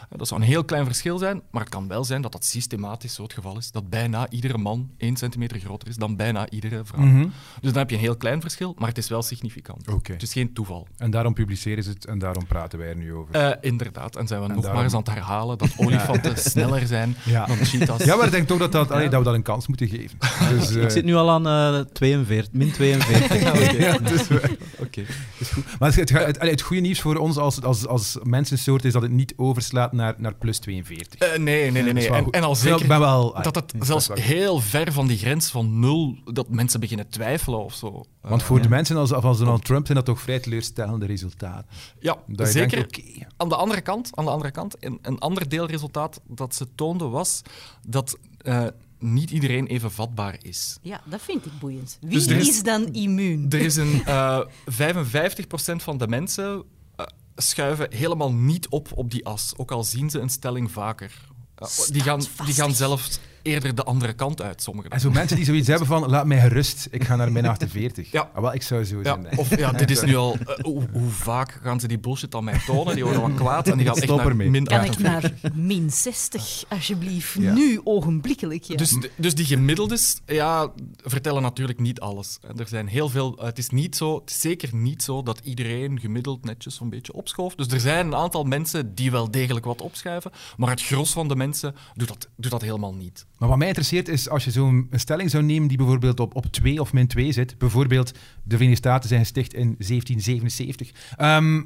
Eh, Dat zou een heel klein verschil zijn, maar het kan wel zijn dat dat systematisch zo het geval is. Dat bijna iedere man 1 centimeter groter is dan bijna iedere vrouw. Mhm. Dus dan heb je een heel klein verschil, maar het is wel significant. Oké. Het is geen toeval. En daarom publiceren ze het en daarom praten wij er nu over. Eh, inderdaad, en zijn we En nog daarom- maar eens aan het herhalen dat (laughs) olifanten sneller zijn (laughs) Ja. dan cheetahs. Ja, maar ik denk toch dat, dat, allee, dat we dat een kans moeten geven. (laughs) Dus, eh, Ik zit nu al aan eh 42, min 42. ja, dus, eh, Oké. is goed. Maar het, het, het, het goede nieuws voor ons als, als, als mensensoort is dat het niet overslaat naar, naar plus 42. Eh, nee, nee, nee. Nee. En, en al zeker ben wel, dat het nee, zelfs heel ver van die grens van nul, dat mensen beginnen twijfelen of zo. Want Eh, voor Ja. de mensen als, als Donald Trump zijn dat toch vrij teleurstellende resultaten. ja, Dat zeker. denkt, oké. Aan de andere kant, aan de andere kant een, een ander deelresultaat dat ze toonden was dat eh, niet iedereen even vatbaar is. Ja, dat vind ik boeiend. Wie Dus er is- is... dan immuun? Er is een eh 55% van de mensen eh, schuiven helemaal niet op op die as, ook al zien ze een stelling vaker. Eh, die, gaan, die gaan zelfs eerder de andere kant uit, sommigen. En zo mensen die zoiets hebben van, laat mij gerust, ik ga naar min 48. Ja. Ah, wel, ik zou zo Ja, zijn. of ja, (laughs) dit is nu al. eh, hoe, hoe vaak gaan ze die bullshit aan mij tonen? Die worden wat kwaad en die gaan echt Stop naar ermee. min Kan 48. ik naar min 60, alsjeblieft? Ja. Nu, ogenblikkelijk. Ja. Dus, dus die gemiddeldes ja, vertellen natuurlijk niet alles. Er zijn heel veel. Het is niet zo, het is zeker niet zo dat iedereen gemiddeld netjes zo'n beetje opschooft. Dus er zijn een aantal mensen die wel degelijk wat opschuiven, maar het gros van de mensen doet dat, doet dat helemaal niet. Maar wat mij interesseert is, als je zo'n stelling zou nemen die bijvoorbeeld op, op 2 of min 2 zit, bijvoorbeeld de Verenigde Staten zijn gesticht in 1777, ehm,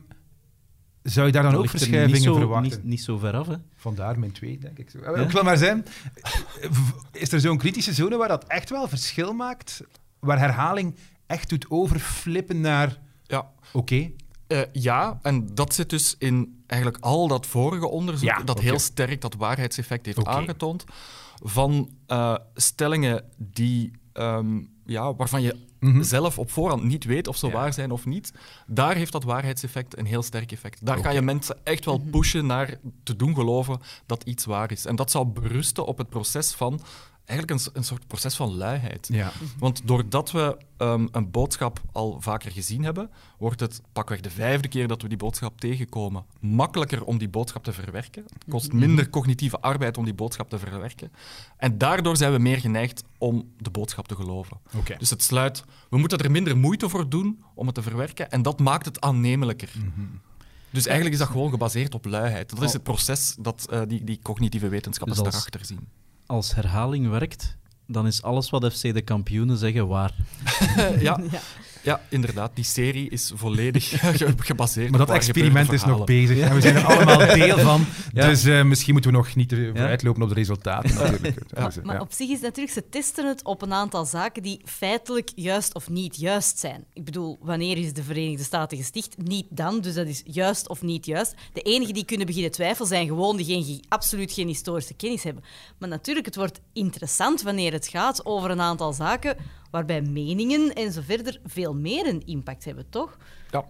zou je daar dan Dat ook er verschuivingen niet zo, verwachten? Niet, niet zo ver af, hè. Vandaar min 2, denk ik. Zo. Ja? Ik wil maar zijn, is er zo'n kritische zone waar dat echt wel verschil maakt? Waar herhaling echt doet overflippen naar, Ja, oké, Eh, ja, en dat zit dus in eigenlijk al dat vorige onderzoek, Ja, dat heel sterk dat waarheidseffect heeft aangetoond, van eh, stellingen die, ehm, ja, waarvan je Mhm. zelf op voorhand niet weet of ze Ja. waar zijn of niet, daar heeft dat waarheidseffect een heel sterk effect. Daar kan je mensen echt wel pushen naar te doen geloven dat iets waar is. En dat zou berusten op het proces van eigenlijk een, soort proces van luiheid. Ja. Want doordat we ehm, een boodschap al vaker gezien hebben, wordt het pakweg de vijfde keer dat we die boodschap tegenkomen makkelijker om die boodschap te verwerken. Het kost minder cognitieve arbeid om die boodschap te verwerken. En daardoor zijn we meer geneigd om de boodschap te geloven. Dus het sluit, we moeten er minder moeite voor doen om het te verwerken en dat maakt het aannemelijker. Dus eigenlijk is dat gewoon gebaseerd op luiheid. Dat is het proces dat eh, die, die cognitieve wetenschappers Dus als- daarachter zien. Als herhaling werkt, dan is alles wat FC de kampioenen zeggen waar. (laughs) ja, Ja. Ja, inderdaad. Die serie is volledig (laughs) ge- gebaseerd Maar op dat experiment is nog bezig en we zijn er allemaal deel van. (laughs) Ja. Dus eh, misschien moeten we nog niet te vooruitlopen op de resultaten. Natuurlijk. Dus, eh, Maar op zich is natuurlijk, ze testen het op een aantal zaken die feitelijk juist of niet juist zijn. Ik bedoel, wanneer is de Verenigde Staten gesticht? Niet dan, dus dat is juist of niet juist. De enigen die kunnen beginnen twijfelen zijn gewoon diegenen die absoluut geen historische kennis hebben. Maar natuurlijk, het wordt interessant wanneer het gaat over een aantal zaken waarbij meningen en zo verder veel meer een impact hebben, toch? Ja.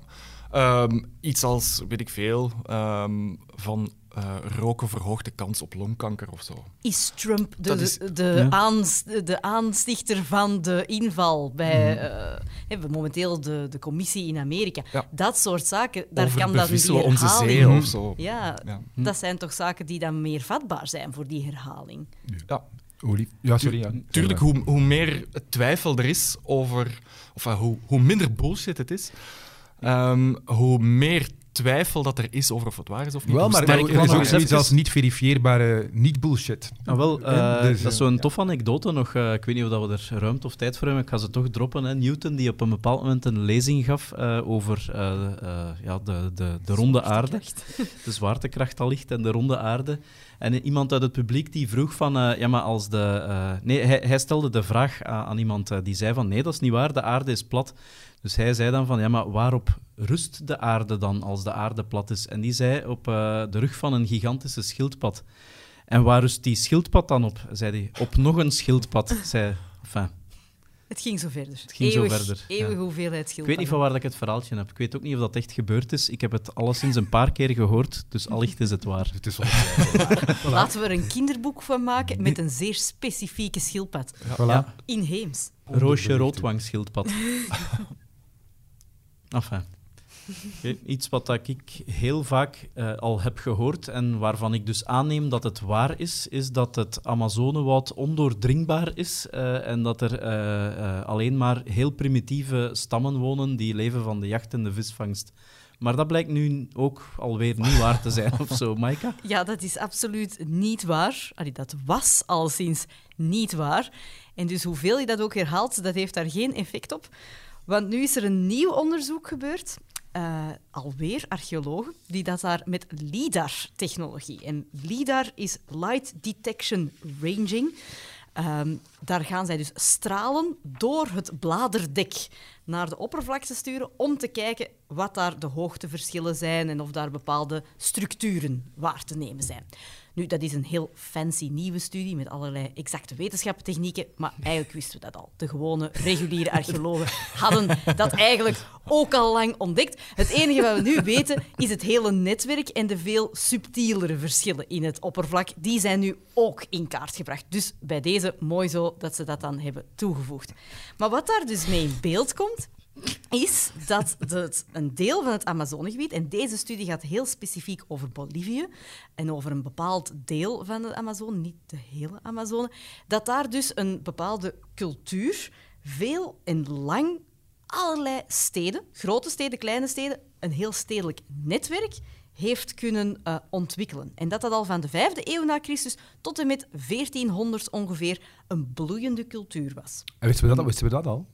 Ehm, iets als, weet ik veel, ehm, van eh, roken verhoogt de kans op longkanker of zo. Is Trump de, Dat is- de, Ja. aans- de aanstichter van de inval bij eh, hebben we momenteel de, de commissie in Amerika? Ja. Dat soort zaken, daar Over kan dan die bevisselen onze herhaling... zeeën of zo. Ja, Ja. dat zijn toch zaken die dan meer vatbaar zijn voor die herhaling. Ja. Olie. Ja, sorry. Ja. Tuurlijk, hoe, hoe meer twijfel er is over... Of eh, hoe, hoe minder bullshit het is, ehm, hoe meer twijfel dat er is over of het waar is of niet. Wel, maar er is ook zoiets als niet verifieerbare niet-bullshit. Ah, wel, eh, dus, dat is eh, zo'n ja. toffe anekdote nog. ik weet niet of dat we er ruimte of tijd voor hebben. Ik ga ze toch droppen. Hè. Newton, die op een bepaald moment een lezing gaf eh, over ja, de, de, de ronde aarde. De zwaartekracht allicht en de ronde aarde. En iemand uit het publiek die vroeg van... eh, ja, maar als de... eh, nee, hij, hij stelde de vraag aan, iemand eh, die zei van... Nee, dat is niet waar, de aarde is plat. Dus hij zei dan van... Ja, maar waarop rust de aarde dan als de aarde plat is? En die zei op de rug van een gigantische schildpad. En waar rust die schildpad dan op? zei hij. Op nog een schildpad, (laughs) zei enfin, Het ging zo verder. Het ging zo Eeuwig- verder, ja. Eeuwige hoeveelheid Ik schildpadden. weet niet van waar dat ik het verhaaltje heb. Ik weet ook niet of dat echt gebeurd is. Ik heb het alleszins een paar keer gehoord, dus allicht is het waar. (laughs) Het is ongetwijfeld. (laughs) Laten we er een kinderboek van maken met een zeer specifieke schildpad. Voilà. Inheems. Roosje roodwangschildpad. (laughs) Enfin. Iets wat ik heel vaak eh, al heb gehoord en waarvan ik dus aanneem dat het waar is, is dat het Amazonewoud ondoordringbaar is eh, en dat er eh, alleen maar heel primitieve stammen wonen die leven van de jacht en de visvangst. Maar dat blijkt nu ook alweer niet waar te zijn of zo, Maika? (laughs) Ja, dat is absoluut niet waar. Dat was al sinds niet waar. En dus hoeveel je dat ook herhaalt, dat heeft daar geen effect op. Want nu is er een nieuw onderzoek gebeurd. Eh, alweer archeologen, die dat daar met LIDAR-technologie. En LIDAR is Light Detection Ranging. Ehm, daar gaan zij dus stralen door het bladerdek naar de oppervlakte sturen om te kijken wat daar de hoogteverschillen zijn en of daar bepaalde structuren waar te nemen zijn. Nu, dat is een heel fancy nieuwe studie met allerlei exacte wetenschappentechnieken, maar eigenlijk wisten we dat al. De gewone, reguliere archeologen hadden dat eigenlijk ook al lang ontdekt. Het enige wat we nu weten is het hele netwerk en de veel subtielere verschillen in het oppervlak. Die zijn nu ook in kaart gebracht. Dus bij deze mooi zo dat ze dat dan hebben toegevoegd. Maar wat daar dus mee in beeld komt, is dat het een deel van het Amazonegebied, en deze studie gaat heel specifiek over Bolivie en over een bepaald deel van de Amazone, niet de hele Amazone, dat daar dus een bepaalde cultuur veel en lang allerlei steden, grote steden, kleine steden, een heel stedelijk netwerk heeft kunnen eh, ontwikkelen. En dat dat al van de vijfde eeuw na Christus tot en met 1400 ongeveer een bloeiende cultuur was. En we dat, wisten we dat al?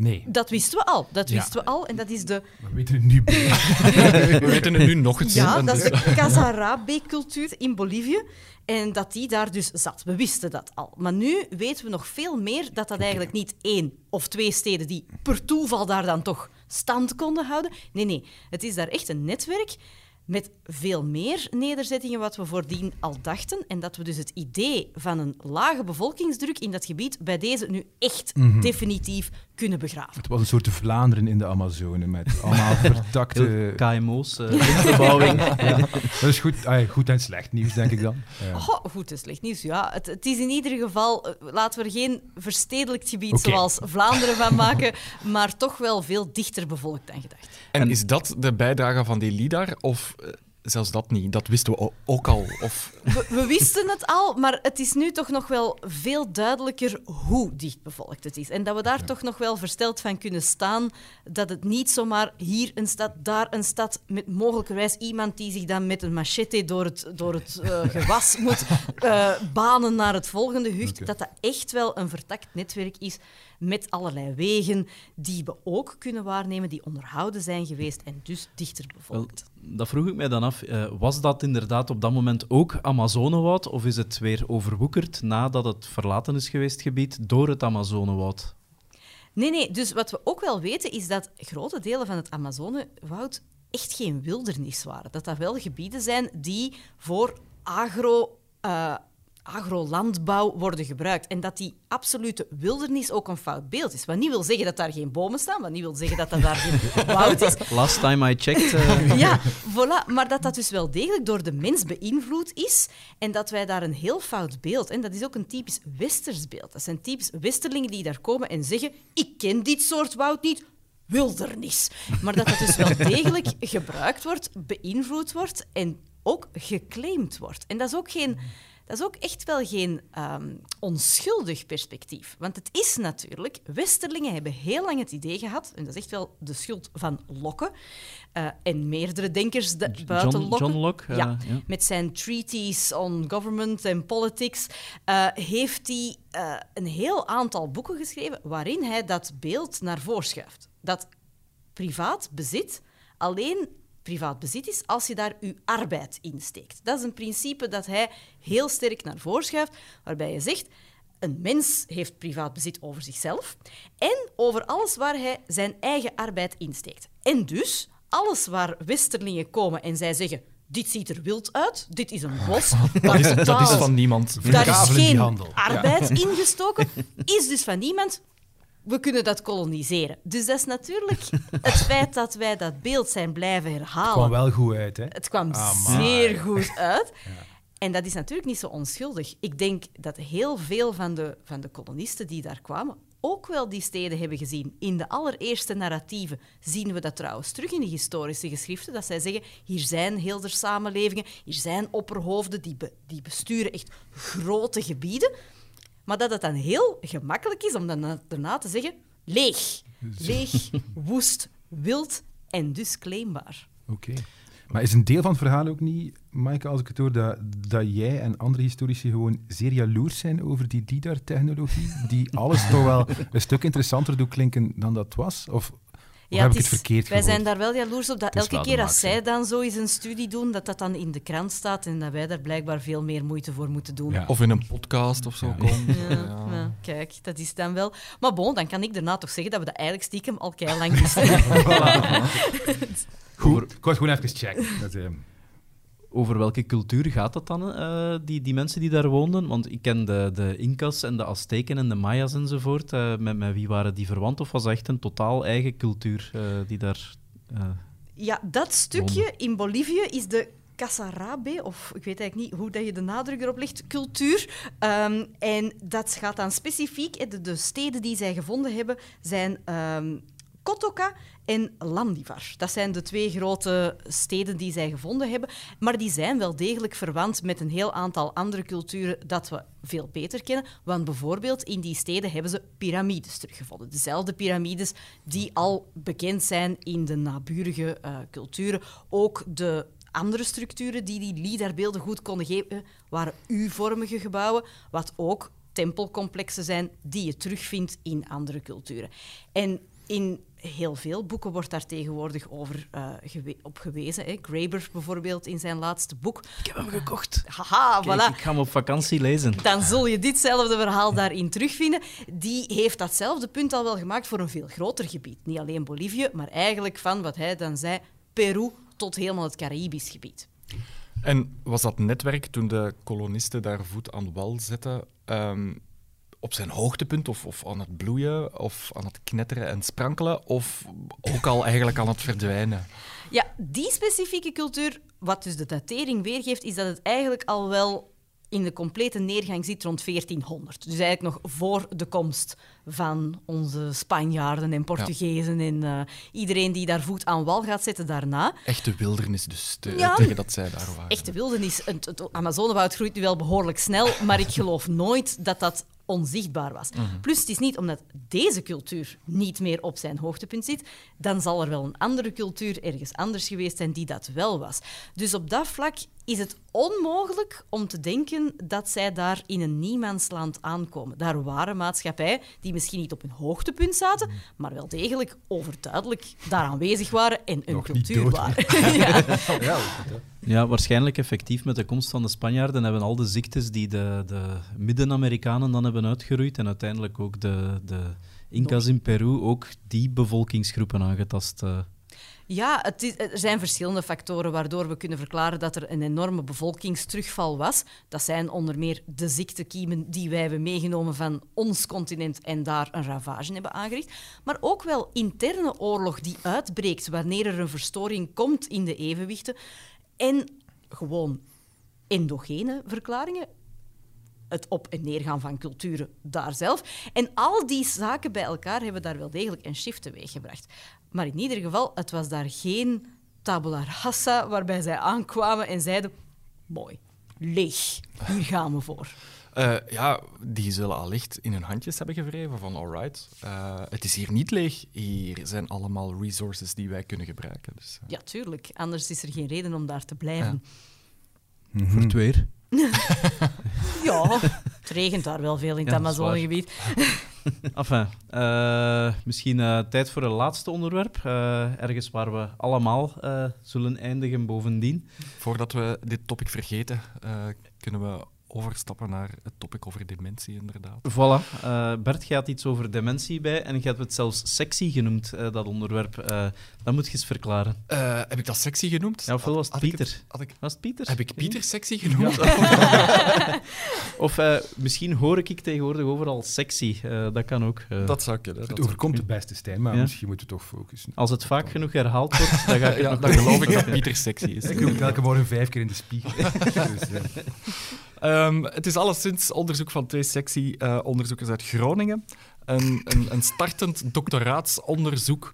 Nee. Dat wisten we al. Dat Ja. wisten we al. En dat is de We weten het nu. (laughs) We weten het nu nog eens. Ja, dat is de (laughs) Casarabe-cultuur in Bolivie. En dat die daar dus zat. We wisten dat al. Maar nu weten we nog veel meer dat dat eigenlijk niet één of twee steden die per toeval daar dan toch stand konden houden. Nee, nee. Het is daar echt een netwerk met veel meer nederzettingen wat we voordien al dachten. En dat we dus het idee van een lage bevolkingsdruk in dat gebied bij deze nu echt definitief kunnen begraven. Het was een soort Vlaanderen in de Amazone met allemaal (laughs) vertakte... KMO's, eh windbebouwing. (laughs) Dat is goed, ah, goed en slecht nieuws, denk ik dan. (laughs) Ja. Goh, goed, het is slecht nieuws. Ja, het, het is in ieder geval, eh, laten we er geen verstedelijkt gebied zoals Vlaanderen van maken, maar toch wel veel dichter bevolkt dan gedacht. En is dat de bijdrage van die LIDAR? Of eh, zelfs dat niet? Dat wisten we ook al. Of... (laughs) We, we wisten het al, maar het is nu toch nog wel veel duidelijker hoe dichtbevolkt het is. En dat we daar toch nog wel versteld van kunnen staan dat het niet zomaar hier een stad, daar een stad, met mogelijkerwijs iemand die zich dan met een machete door het, door het eh, (laughs) gewas moet eh, banen naar het volgende hucht, dat dat echt wel een vertakt netwerk is met allerlei wegen die we ook kunnen waarnemen, die onderhouden zijn geweest en dus dichter Wel, bevolkt. dat vroeg ik mij dan af. Eh, was dat inderdaad op dat moment ook Amazonewoud? Of is het weer overwoekerd nadat het verlaten is geweest, gebied, door het Amazonewoud? Nee, nee. Dus wat we ook wel weten is dat grote delen van het Amazonewoud echt geen wildernis waren. Dat dat wel gebieden zijn die voor agro, eh, agrolandbouw worden gebruikt. En dat die absolute wildernis ook een fout beeld is. Wat niet wil zeggen dat daar geen bomen staan, wat niet wil zeggen dat dat daar geen (laughs) woud is. Last time I checked. eh, Ja, voilà. Maar dat dat dus wel degelijk door de mens beïnvloed is en dat wij daar een heel fout beeld... En dat is ook een typisch westers beeld. Dat zijn typisch westerlingen die daar komen en zeggen ik ken dit soort woud niet, wildernis. Maar dat dat dus wel (laughs) degelijk gebruikt wordt, beïnvloed wordt en ook geclaimd wordt. En dat is ook geen... Dat is ook echt wel geen ehm, onschuldig perspectief. Want het is natuurlijk... Westerlingen hebben heel lang het idee gehad, en dat is echt wel de schuld van Locke, eh, en meerdere denkers de, buiten John, Locke. John Locke? eh, Ja, met zijn treaties on government and politics eh, heeft hij eh, een heel aantal boeken geschreven waarin hij dat beeld naar voren schuift. Dat privaat bezit alleen privaat bezit is als je daar je arbeid in steekt. Dat is een principe dat hij heel sterk naar voren schuift, waarbij je zegt... Een mens heeft privaat bezit over zichzelf en over alles waar hij zijn eigen arbeid insteekt. En dus, alles waar westerlingen komen en zij zeggen... Dit ziet er wild uit, dit is een bos. (laughs) Dat is, dat is van niemand. daar is geen arbeid ingestoken, is dus van niemand. We kunnen dat koloniseren. Dus dat is natuurlijk (laughs) het feit dat wij dat beeld zijn blijven herhalen. kwam wel goed uit, hè? Het kwam Amai. zeer goed uit. (laughs) En dat is natuurlijk niet zo onschuldig. Ik denk dat heel veel van de, van de kolonisten die daar kwamen ook wel die steden hebben gezien. In de allereerste narratieven zien we dat trouwens terug in de historische geschriften, dat zij zeggen, hier zijn heel samenlevingen, hier zijn opperhoofden die, be- die besturen echt grote gebieden. Maar dat het dan heel gemakkelijk is om dan na- daarna te zeggen, leeg. Leeg, (laughs) woest, wild en dus claimbaar. Oké. Maar is een deel van het verhaal ook niet, Maaike, als ik het hoor, dat, dat jij en andere historici gewoon zeer jaloers zijn over die LIDAR-technologie, die alles toch wel een stuk interessanter doet klinken dan dat was? Of, of heb ik het verkeerd wij gehoord? zijn daar wel jaloers op dat elke keer als zij dan zo eens een studie doen, dat dat dan in de krant staat en dat wij daar blijkbaar veel meer moeite voor moeten doen. Ja. Of in een podcast of zo Ja. komt. Ja, Ja. ja, kijk, dat is dan wel. Maar bon, dan kan ik daarna toch zeggen dat we dat eigenlijk stiekem al kei lang (laughs) wisten. (laughs) Goed, ik was gewoon even checken. Dat, eh, Over welke cultuur gaat het dan, eh, die, die mensen die daar woonden? Want ik ken de, de Incas en de Azteken en de Mayas enzovoort. Eh, met, met wie waren die verwant? Of was dat echt een totaal eigen cultuur eh, die daar... Ja, dat stukje in Bolivie is de Casarabe, of ik weet eigenlijk niet hoe dat je de nadruk erop legt, cultuur. Ehm, en dat gaat dan specifiek, de, de steden die zij gevonden hebben, zijn ehm Kotoka en Landivar. Dat zijn de twee grote steden die zij gevonden hebben. Maar die zijn wel degelijk verwant met een heel aantal andere culturen dat we veel beter kennen. Want bijvoorbeeld in die steden hebben ze piramides teruggevonden. Dezelfde piramides die al bekend zijn in de naburige eh, culturen. Ook de andere structuren die die lidarbeelden goed konden geven, waren U-vormige gebouwen, wat ook tempelcomplexen zijn die je terugvindt in andere culturen. En in heel veel boeken wordt daar tegenwoordig over eh, gewe- op gewezen. Hè. Graeber bijvoorbeeld in zijn laatste boek. Ik heb hem gekocht. Haha, Kijk, voilà ik ga hem op vakantie lezen. dan zul je ditzelfde verhaal daarin terugvinden. Die heeft datzelfde punt al wel gemaakt voor een veel groter gebied. Niet alleen Bolivie, maar eigenlijk van wat hij dan zei, Peru tot helemaal het Caribisch gebied. En was dat netwerk toen de kolonisten daar voet aan wal zetten ehm, op zijn hoogtepunt of, of aan het bloeien of aan het knetteren en sprankelen of ook al eigenlijk aan het verdwijnen? Ja, die specifieke cultuur, wat dus de datering weergeeft, is dat het eigenlijk al wel in de complete neergang zit rond 1400. Dus eigenlijk nog voor de komst van onze Spanjaarden en Portugezen en eh, iedereen die daar voet aan wal gaat zetten daarna. Echte wildernis dus, te- Ja. tegen dat zij daar waren. Echte wildernis. Het, het Amazonewoud groeit nu wel behoorlijk snel, maar ik geloof nooit dat dat onzichtbaar was. Plus, het is niet omdat deze cultuur niet meer op zijn hoogtepunt zit, dan zal er wel een andere cultuur ergens anders geweest zijn die dat wel was. Dus op dat vlak is het onmogelijk om te denken dat zij daar in een niemandsland aankomen. Daar waren maatschappijen die misschien niet op hun hoogtepunt zaten, maar wel degelijk overduidelijk daar aanwezig waren en een Nog cultuur waren. (laughs) ja. Ja, Ja, waarschijnlijk effectief met de komst van de Spanjaarden hebben al de ziektes die de, de Midden-Amerikanen dan hebben uitgeroeid en uiteindelijk ook de, de Incas in Peru ook die bevolkingsgroepen aangetast. eh. Ja, het er zijn verschillende factoren waardoor we kunnen verklaren dat er een enorme bevolkingsterugval was. Dat zijn onder meer de ziektekiemen die wij hebben meegenomen van ons continent en daar een ravage hebben aangericht. Maar ook wel interne oorlog die uitbreekt wanneer er een verstoring komt in de evenwichten. En gewoon endogene verklaringen. Het op- en neergaan van culturen daar zelf. En al die zaken bij elkaar hebben daar wel degelijk een shift teweeggebracht. Maar in ieder geval, het was daar geen tabula rasa waarbij zij aankwamen en zeiden: Mooi, leeg, hier gaan we voor. Eh, ja, die zullen allicht in hun handjes hebben gewreven van alright, eh, het is hier niet leeg. Hier zijn allemaal resources die wij kunnen gebruiken. Dus, eh, Ja, tuurlijk. Anders is er geen reden om daar te blijven. Voor het weer. (laughs) Ja, het regent daar wel veel in het Ja. Amazonegebied. (laughs) Enfin, eh, misschien eh, tijd voor een laatste onderwerp. eh, ergens waar we allemaal eh, zullen eindigen bovendien. Voordat we dit topic vergeten, eh, kunnen we overstappen naar het topic over dementie, inderdaad. Voilà. eh, Bert, je had iets over dementie bij en je hebt het zelfs sexy genoemd, eh, dat onderwerp. Eh, dat moet je eens verklaren. Eh, heb ik dat sexy genoemd? Ja, ofwel was het Had ik Pieter. had ik, Was het Pieter? heb ik Pieter sexy genoemd? (laughs) Of eh, misschien hoor ik ik tegenwoordig overal sexy. Eh, dat kan ook. Dat zou kunnen. Het overkomt de beste Stijn, maar Ja. misschien moeten we toch focussen. Als het vaak genoeg herhaald wordt, dan ga ik (laughs) dan geloof ik dat (laughs) Pieter sexy is. Ik roep elke morgen vijf keer in de spiegel. dus, Ehm, het is alleszins onderzoek van twee sectie-onderzoekers uit Groningen. Een, een, een startend doctoraatsonderzoek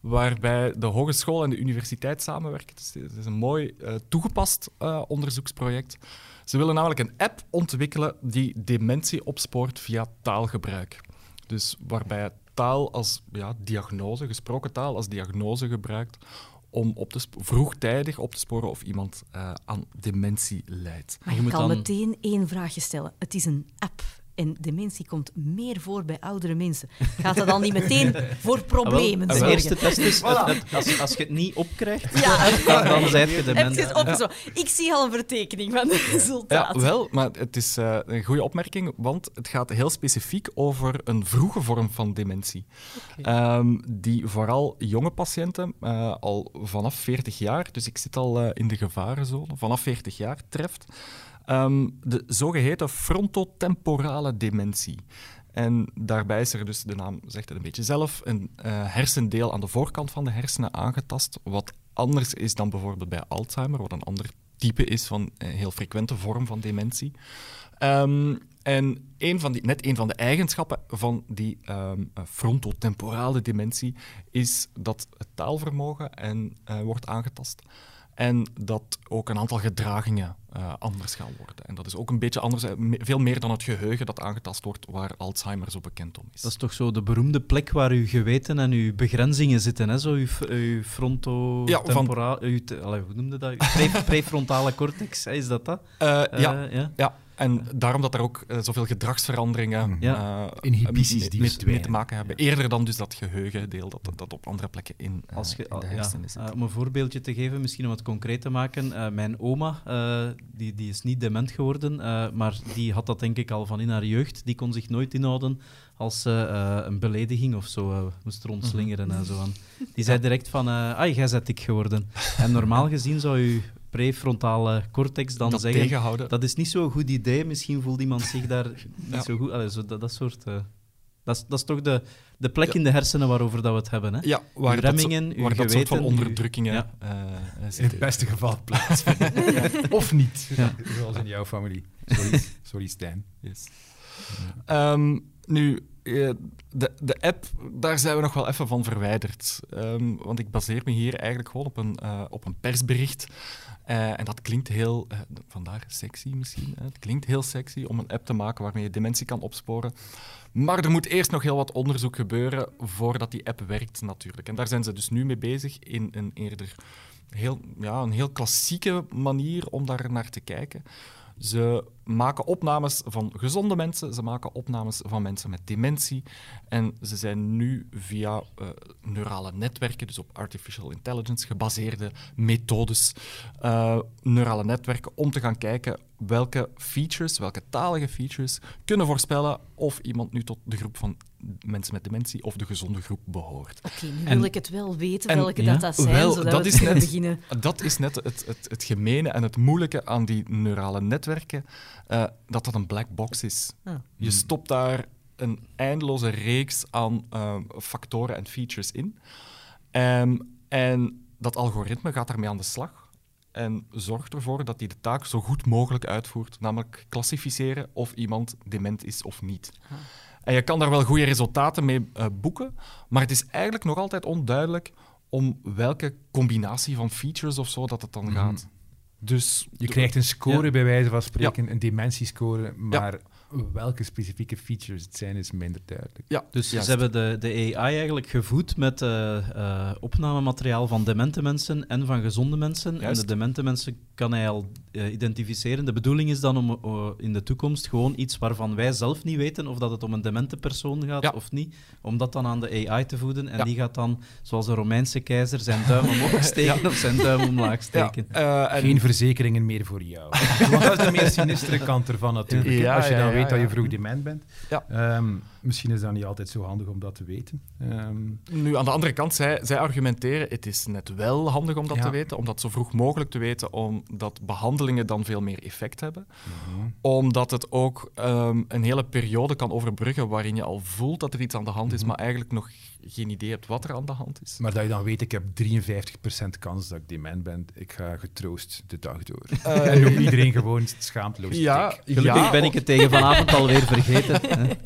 waarbij de hogeschool en de universiteit samenwerken. Dus het is een mooi eh, toegepast eh, onderzoeksproject. Ze willen namelijk een app ontwikkelen die dementie opspoort via taalgebruik. Dus waarbij taal als ja, diagnose, gesproken taal als diagnose gebruikt om op te vroegtijdig op te sporen of iemand eh, aan dementie lijdt. Maar Je je moet kan dan- meteen één vraagje stellen. Het is een app. En dementie komt meer voor bij oudere mensen. Gaat dat dan niet meteen voor problemen Ah, wel, de zorgen? eerste test is, het- het- als, als je het niet opkrijgt, Ja, (laughs) dan, dan zijt je heb dement. je het opgezocht? Ik zie al een vertekening van de Ja, resultaten. wel, maar het is eh, een goede opmerking, want het gaat heel specifiek over een vroege vorm van dementie. Ehm, die vooral jonge patiënten, eh, al vanaf 40 jaar, dus ik zit al eh, in de gevarenzone, vanaf 40 jaar treft. Ehm, de zogeheten frontotemporale dementie. En daarbij is er dus, de naam zegt het een beetje zelf, een eh, hersendeel aan de voorkant van de hersenen aangetast, wat anders is dan bijvoorbeeld bij Alzheimer, wat een ander type is van een heel frequente vorm van dementie. Ehm, en een van die, net een van de eigenschappen van die ehm, eh, frontotemporale dementie is dat het taalvermogen en, eh, wordt aangetast. En dat ook een aantal gedragingen eh, anders gaan worden. En dat is ook een beetje anders, eh, veel meer dan het geheugen dat aangetast wordt, waar Alzheimer zo bekend om is. Dat is toch zo de beroemde plek waar uw geweten en uw begrenzingen zitten, hè? Zo uw, uw frontotemporaal... uw te- allee, hoe noemde dat? Uw pre- (laughs) prefrontale cortex, hè? is dat dat? Eh, ja, ja. ja. En daarom dat er ook eh, zoveel gedragsveranderingen Ja. eh, Inhibities mee- die mee, te maken hebben. Eerder dan dus dat geheugendeel dat, dat op andere plekken in, eh, Als je, in de ja, hersenen zit. eh, om een voorbeeldje te geven, misschien om het concreet te maken. eh, mijn oma, eh, die, die is niet dement geworden, eh, maar die had dat denk ik al van in haar jeugd. Die kon zich nooit inhouden als ze eh, een belediging of zo eh, moest rondslingeren en zo aan. Die zei direct van, ah, jij bent dik geworden. En normaal gezien zou je prefrontale cortex dan dat zeggen... tegenhouden. Dat is niet zo'n goed idee. Misschien voelt iemand zich daar (laughs) niet Ja. zo goed... Allee, zo, dat, dat soort... eh, dat, is, dat is toch de, de plek in de hersenen waarover dat we het hebben, hè? ja, waar uw dat, zo- remmingen, uw waar dat soort van onderdrukkingen Ja. eh, eh, In het beste geval (laughs) plaatsvindt. of niet, Ja. zoals in jouw familie. Sorry, sorry Stijn. Yes. Ehm, nu, de, de app, daar zijn we nog wel even van verwijderd. Ehm, want ik baseer me hier eigenlijk gewoon op een, eh, op een persbericht. Eh, en dat klinkt heel, eh, vandaar sexy misschien. Het klinkt heel sexy om een app te maken waarmee je dementie kan opsporen. Maar er moet eerst nog heel wat onderzoek gebeuren voordat die app werkt, natuurlijk. En daar zijn ze dus nu mee bezig in een eerder heel, ja, een heel klassieke manier om daar naar te kijken. Ze maken opnames van gezonde mensen, ze maken opnames van mensen met dementie. En ze zijn nu via eh, neurale netwerken, dus op artificial intelligence gebaseerde methodes, eh, neurale netwerken, om te gaan kijken welke features, welke talige features, kunnen voorspellen of iemand nu tot de groep van mensen met dementie of de gezonde groep behoort. Oké, nu En- wil ik het wel weten en- welke ja, dat, dat zijn, wel, zodat dat we is net- beginnen. Dat is net het, het, het gemene en het moeilijke aan die neurale netwerken, eh, dat dat een black box is. Ah. Je stopt daar een eindeloze reeks aan eh, factoren en features in. Ehm, en dat algoritme gaat daarmee aan de slag en zorgt ervoor dat hij de taak zo goed mogelijk uitvoert, namelijk klassificeren of iemand dement is of niet. En je kan daar wel goede resultaten mee eh, boeken, maar het is eigenlijk nog altijd onduidelijk om welke combinatie van features of zo dat het dan gaat. Dus Je krijgt een score Ja. bij wijze van spreken, een dementiescore, maar welke specifieke features het zijn is minder duidelijk. ja, Dus juist. ze hebben de, de AI eigenlijk gevoed met eh, eh, opnamemateriaal van demente mensen en van gezonde mensen. En de demente mensen kan hij al eh, identificeren. De bedoeling is dan om in de toekomst gewoon iets waarvan wij zelf niet weten of dat het om een demente persoon gaat Ja. of niet, om dat dan aan de AI te voeden. En Ja. die gaat dan, zoals een Romeinse keizer, zijn duim omhoog (laughs) steken of zijn duim omlaag ja, steken. en- Geen verzekeringen meer voor jou. Want (laughs) dat is de meer sinistere kant ervan natuurlijk. Als je ja, ja, weet dat ja. je vroeg dement bent. Ja. Ehm, misschien is dat niet altijd zo handig om dat te weten. Ehm, Nu, aan de andere kant, zij, zij argumenteren, het is net wel handig om dat Ja. te weten, om dat zo vroeg mogelijk te weten, omdat behandelingen dan veel meer effect hebben. Mhm. Omdat het ook ehm, een hele periode kan overbruggen waarin je al voelt dat er iets aan de hand is, Mhm. maar eigenlijk nog geen idee hebt wat er aan de hand is. maar dat je dan weet, ik heb 53% kans dat ik dement ben. Ik ga getroost de dag door. (laughs) Eh, en noem iedereen gewoon schaamteloos ja, dik. Gelukkig ja, ben ik het tegen vanavond alweer vergeten. hè. (laughs)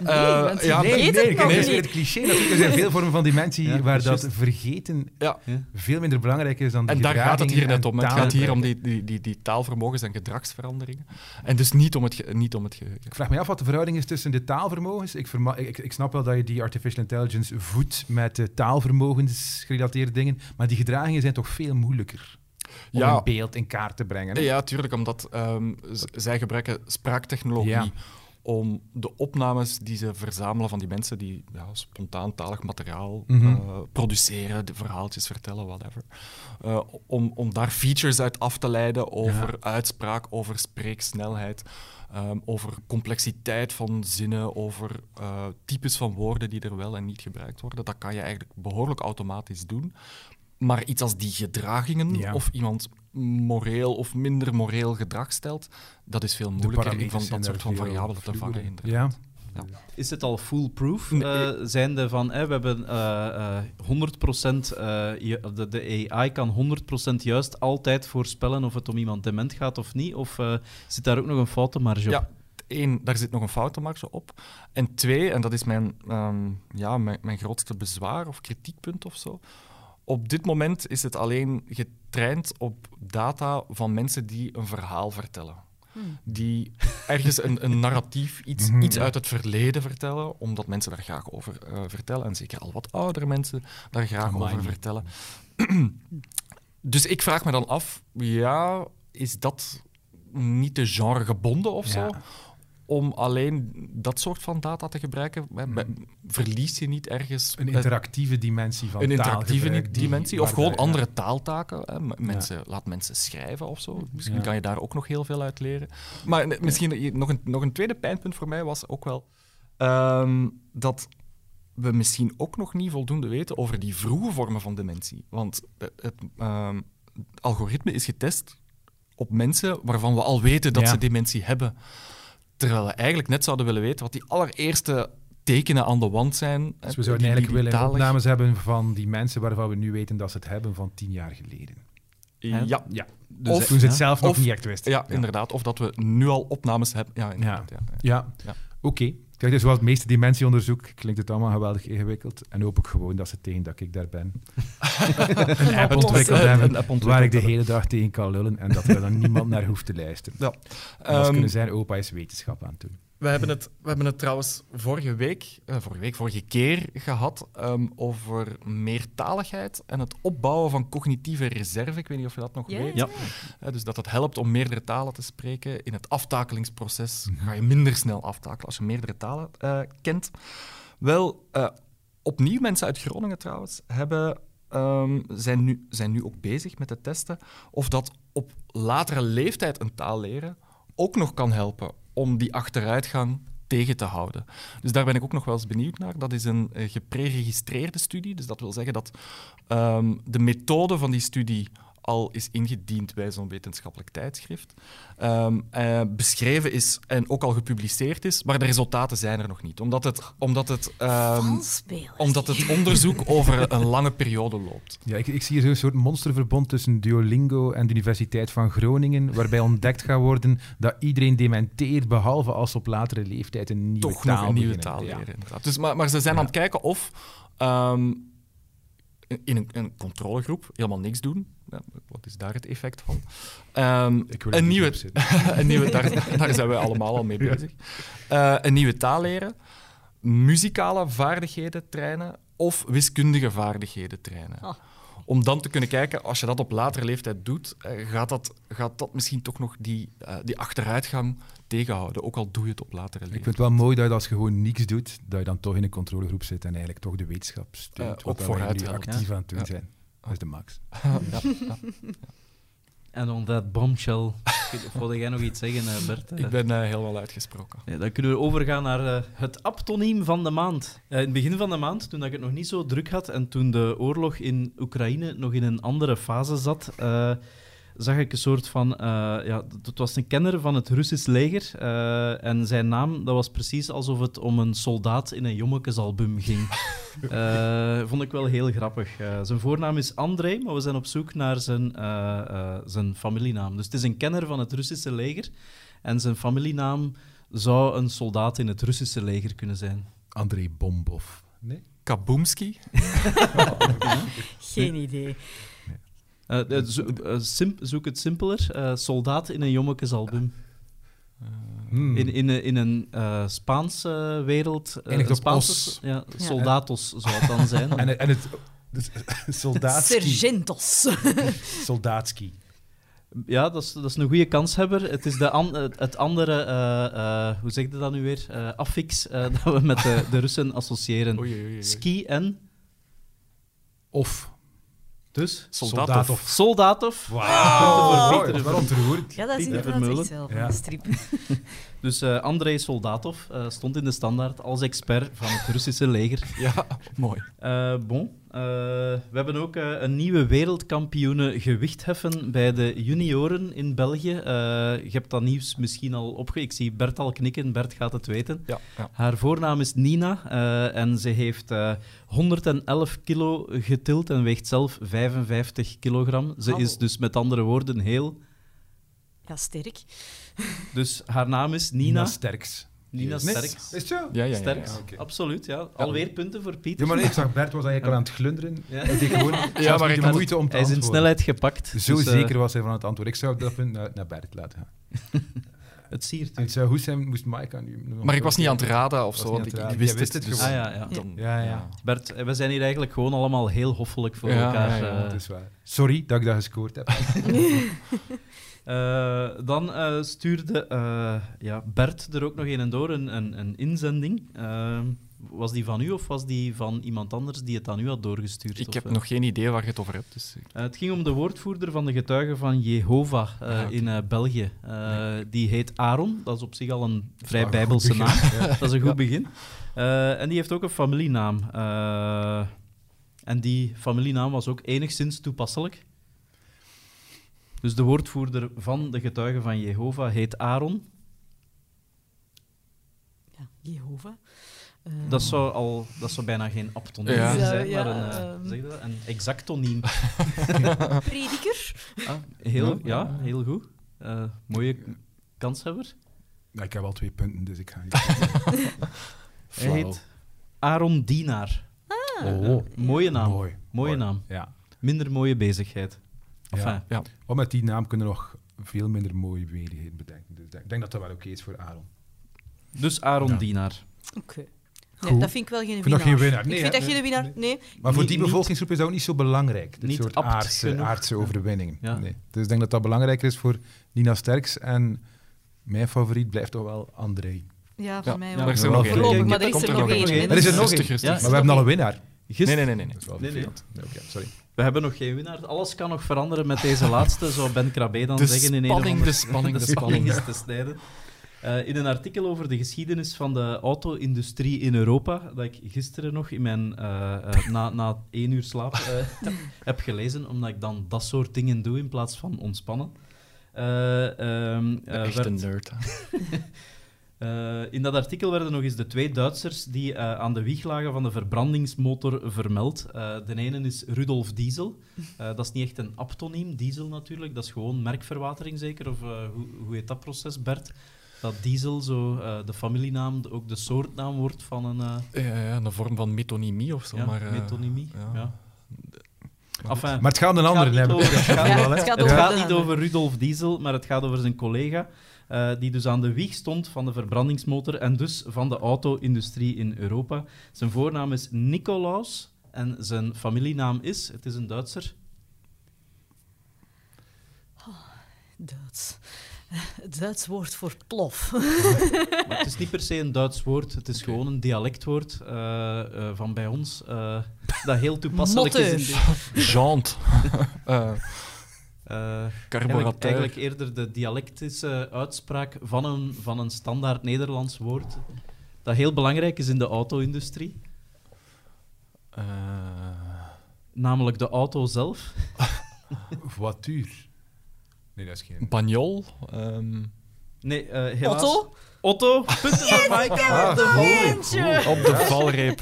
Nee, Eh, want je ja, vergeet Nee, het nee, nog dat is niet. weer het cliché. Natuurlijk, er zijn veel vormen van dementie Ja, waar dat vergeten Ja. veel minder belangrijk is dan de En daar gaat het hier net om. Het gaat hier om die, die, die, die taalvermogens en gedragsveranderingen. En dus niet om het, ge- niet om het geheugen. Ik vraag me af wat de verhouding is tussen de taalvermogens. Ik, verma- ik, ik snap wel dat je die artificial intelligence voedt met de taalvermogens gerelateerde dingen, maar die gedragingen zijn toch veel moeilijker om Ja. een beeld in kaart te brengen. hè? Ja, tuurlijk, omdat ehm, zij gebruiken spraaktechnologie Ja. om de opnames die ze verzamelen van die mensen die ja, spontaan talig materiaal Mhm. eh, produceren, de verhaaltjes vertellen, whatever, eh, om, om daar features uit af te leiden over Ja. uitspraak, over spreeksnelheid, ehm, over complexiteit van zinnen, over eh, types van woorden die er wel en niet gebruikt worden. Dat kan je eigenlijk behoorlijk automatisch doen. Maar iets als die gedragingen, Ja. of iemand moreel of minder moreel gedrag stelt, dat is veel moeilijker parameters van dat soort van variabelen te vangen. inderdaad. Ja. Is het al foolproof? Nee. Eh, zijnde van, hè, we hebben eh, eh, 100%, eh, je- de, de AI kan 100% juist altijd voorspellen of het om iemand dement gaat of niet? Of eh, zit daar ook nog een foutenmarge op? Ja, één, daar zit nog een foutenmarge op. En twee, en dat is mijn, ehm, ja, mijn, mijn grootste bezwaar of kritiekpunt of zo. Op dit moment is het alleen getraind op data van mensen die een verhaal vertellen. Die ergens een, een narratief, iets, Mhm, iets ja. uit het verleden vertellen, omdat mensen daar graag over eh, vertellen. En zeker al wat oudere mensen daar graag Amai. over vertellen. (clears throat) dus ik vraag me dan af, ja, is dat niet te genre gebonden of zo. Ja. Om alleen dat soort van data te gebruiken. Hè, bij- Verlies je niet ergens Een interactieve dimensie van een interactieve die- dimensie. Of gewoon ja. andere taaltaken. Hè. Mensen, Laat mensen schrijven of zo. Misschien Ja. kan je daar ook nog heel veel uit leren. Maar eh, misschien eh, nog een, nog een tweede pijnpunt voor mij was ook wel ehm, dat we misschien ook nog niet voldoende weten over die vroege vormen van dementie. Want het, het, ehm, het algoritme is getest op mensen waarvan we al weten dat Ja. ze dementie hebben. Terwijl we eigenlijk net zouden willen weten wat die allereerste tekenen aan de wand zijn. Dus we zouden eigenlijk willen opnames hebben van die mensen waarvan we nu weten dat ze het hebben van tien jaar geleden. Ja, Ja, Dus, Of- toen ze het Ja. zelf nog Of- niet echt wisten. Ja, inderdaad. Of dat we nu al opnames hebben. Ja, inderdaad. Ja. Ja, Ja. oké. Kijk, dus zoals het meeste dimensieonderzoek klinkt het allemaal geweldig ingewikkeld. En hoop ik gewoon dat ze tegen dat ik daar ben. (laughs) een app ontwikkeld hebben app waar ik de hele dag tegen kan lullen en dat er dan niemand naar hoeft te luisteren. Ja. En dat Ehm, kunnen zijn, opa is wetenschap aan het doen. We hebben het, we hebben het trouwens vorige week, eh, vorige week, vorige keer gehad ehm, over meertaligheid en het opbouwen van cognitieve reserve. Ik weet niet of je dat nog weet. Ja. Eh, dus dat het helpt om meerdere talen te spreken. In het aftakelingsproces ga je minder snel aftakelen als je meerdere talen eh, kent. Wel, opnieuw mensen uit Groningen trouwens hebben, ehm, zijn, nu, zijn nu ook bezig met te testen of dat op latere leeftijd een taal leren ook nog kan helpen om die achteruitgang tegen te houden. Dus daar ben ik ook nog wel eens benieuwd naar. Dat is een uh, gepreregistreerde studie. Dus dat wil zeggen dat ehm, de methode van die studie al is ingediend bij zo'n wetenschappelijk tijdschrift. Ehm, eh, beschreven is en ook al gepubliceerd is, maar de resultaten zijn er nog niet. Omdat het, omdat het, ehm, omdat het onderzoek over een (laughs) lange periode loopt. Ja, ik, ik zie hier zo'n soort monsterverbond tussen Duolingo en de Universiteit van Groningen, waarbij ontdekt gaat worden dat iedereen dementeert, behalve als ze op latere leeftijd een nieuwe toch taal nog een nieuwe beginnen. taal Ja. leren. Inderdaad. Dus, maar, maar ze zijn Ja. aan het kijken of ehm, in een, een controlegroep helemaal niks doen. Ja, wat is daar het effect van? Ehm, Ik wil in een, nieuwe, (laughs) een nieuwe, daar, daar zijn we allemaal al mee bezig. Eh, een nieuwe taal leren, muzikale vaardigheden trainen of wiskundige vaardigheden trainen. Ah. Om dan te kunnen kijken, als je dat op latere leeftijd doet, eh, gaat dat, gaat dat misschien toch nog die, eh, die achteruitgang tegenhouden. Ook al doe je het op latere Ik leeftijd. vind het wel mooi dat je als je gewoon niks doet, dat je dan toch in een controlegroep zit en eigenlijk toch de wetenschap steunt. Eh, wat ook dat wij vooruit nu actief aan het doen Ja. zijn. Dat is de max. (laughs) ja, ja. En on that bombshell. (laughs) Wilde jij nog iets zeggen, eh, Bert? Eh, Ik ben eh, helemaal uitgesproken. Ja, dan kunnen we overgaan naar eh, het aptoniem van de maand. Eh, in het begin van de maand, toen dat ik het nog niet zo druk had en toen de oorlog in Oekraïne nog in een andere fase zat, eh, zag ik een soort van... eh, ja, het was een kenner van het Russisch leger eh, en zijn naam, dat was precies alsof het om een soldaat in een Jommekes-album ging. (laughs) Eh, vond ik wel heel grappig. Eh, zijn voornaam is André, maar we zijn op zoek naar zijn, eh, eh, zijn familienaam. Dus het is een kenner van het Russische leger en zijn familienaam zou een soldaat in het Russische leger kunnen zijn. André Bombov. Nee? Kaboomski? (laughs) (laughs) Geen idee. Eh, eh, zo- eh, simp- zoek het simpeler. Eh, soldaat in een Jommekes-album. Hmm. In, in, een- in een eh, Spaanse wereld. eh, Eindigt een op Spaanse, os. Ja, soldatos zou het dan zijn. (laughs) En, en het... Dus, (laughs) soldaatski. Sergentos. (laughs) Soldaatski. Ja, dat is, dat is een goede kanshebber. Het is de an- het, andere, eh, eh, hoe zeg je dat nu weer? Eh affix eh, dat we met de, de Russen associëren. Oei, oei, oei, oei. Ski en? Of. Dus? Soldatov. Soldatov. Wauw. Pieter Oh, waarom ontroerd? Ja, dat is inderdaad echt zelf Ja. een strip. Dus eh André Soldatov eh, stond in de standaard als expert van het Russische leger. (laughs) Ja, mooi. Eh, bon, eh, we hebben ook eh, een nieuwe wereldkampioene gewichtheffen bij de junioren in België. Eh, je hebt dat nieuws misschien al opge... Ik zie Bert al knikken, Bert gaat het weten. Ja, ja. Haar voornaam is Nina eh, en ze heeft eh, 111 kilo getild en weegt zelf 55 kilogram. Ze Oh. is dus met andere woorden heel... Ja, sterk. Dus haar naam is Nina Nina. Sterks. Nina? Sterks. Is het zo? Ja, ja, ja. Sterks, ja, absoluut. Ja. Alweer punten voor Pieter. Ja, maar nee, ik zag Bert was eigenlijk al aan het glunderen. Ja. Hij gewoon (laughs) Ja, maar ik de moeite om te Hij is in snelheid gepakt. Zo dus, eh, zeker was hij van het antwoord. Ik zou dat punt naar, naar Bert laten gaan. (laughs) Het siert. En het zou goed zijn, moest Mike aan u... Maar ik was niet aan het raden of zo, want ik, wist Jij wist het. het dus Ah ja, ja. dan- Ja, ja. Bert, we zijn hier eigenlijk gewoon allemaal heel hoffelijk voor Ja, elkaar. ja, ja, eh. Het is waar. Sorry dat ik dat gescoord heb. (laughs) Eh, dan eh, stuurde eh, ja, Bert er ook nog een door, een, een, een inzending. Was die van u of was die van iemand anders die het aan u had doorgestuurd? Ik Of, heb nog geen idee waar je het over hebt. Dus het ging om de woordvoerder van de getuigen van Jehovah eh, Ah, in België. Die heet Aaron, dat is op zich al een vrij een bijbelse naam. begin, (laughs) dat is een goed begin. En die heeft ook een familienaam. En die familienaam was ook enigszins toepasselijk. Dus de woordvoerder van de getuigen van Jehovah heet Aaron. Ja, Jehovah. Eh, Dat zou, al, dat zou bijna geen aptoniem Ja. zijn, Ja, maar ja, een, eh, ehm. zeg dat? een exactoniem. (laughs) Prediker. Ah, heel, Ja. ja, heel goed. Eh, mooie kanshebber. Ja, ik heb al twee punten, dus ik ga niet... (laughs) Hij heet Aaron Dienaar. Oh, Mooie naam. mooi. Mooie naam. Ja. Minder mooie bezigheid. Enfin, Ja. ja. Maar met die naam kunnen we nog veel minder mooie bezigheden bedenken. Dus ik denk dat dat wel oké is voor Aaron. Dus Aaron Ja. Dienaar. Oké. Nee, dat vind ik wel geen vind winnaar. dat geen winnaar. Ik vind dat geen winnaar. Nee. Maar voor die bevolkingsgroep is dat ook niet zo belangrijk. Dit niet soort aardse, aardse Ja. overwinningen. Ja. Nee. Dus ik denk dat dat belangrijker is voor Nina Sterks. En mijn favoriet blijft toch wel André. Ja, voor Ja, mij ja, wel. er is er Wel nog veel. één. Voorlopig, maar er is Komt er nog één. Er is er nog één. Ja. Maar we hebben al een winnaar. Gist- Nee, nee, nee. nee, nee. Dat is wel Nee, nee. vervelend. Nee, Oké, sorry. We hebben nog geen winnaar. Alles kan nog veranderen met deze laatste, zou Ben Krabbe dan De zeggen. In een spanning, andere- de spanning, (laughs) de de spanning is te snijden. Eh, in een artikel over de geschiedenis van de auto-industrie in Europa, dat ik gisteren nog in mijn, eh, eh, na, na één uur slaap (laughs) heb gelezen, omdat ik dan dat soort dingen doe in plaats van ontspannen. Eh, Echt werd- een nerd. (laughs) eh, in dat artikel werden nog eens de twee Duitsers die eh, aan de wieg lagen van de verbrandingsmotor vermeld. Eh, de ene is Rudolf Diesel. Dat is niet echt een aptoniem, diesel natuurlijk. Dat is gewoon merkverwatering zeker? Of hoe, hoe heet dat proces, Bert? Dat diesel zo de familienaam, ook de soortnaam wordt van een... Ja, ja, een vorm van metonymie of zo. ja, maar, metonymie. ja. Ja. Maar Enfin, Maar het gaat een andere hebben. (laughs) het gaat het Het niet over Rudolf Diesel, maar het gaat over zijn collega, eh, die dus aan de wieg stond van de verbrandingsmotor en dus van de auto-industrie in Europa. Zijn voornaam is Nicolaus en zijn familienaam is, het is een Duitser, Duits. (laughs) Het Duits woord voor plof. maar het is niet per se een Duits woord, het is gewoon een dialectwoord eh, eh, van bij ons, eh, dat heel toepasselijk is. In Jant. (laughs) Eh, eh, Eigenlijk, Carburateur. eigenlijk eerder de dialectische uitspraak van een, van een standaard Nederlands woord. Dat heel belangrijk is in de auto-industrie. eh, Namelijk de auto zelf. (laughs) Voituur. Nee, dat is geen... Bagnol. ehm, Nee, eh, helaas. Otto? Otto. Punten voor. Ah, volgende. Eentje. op de valreep.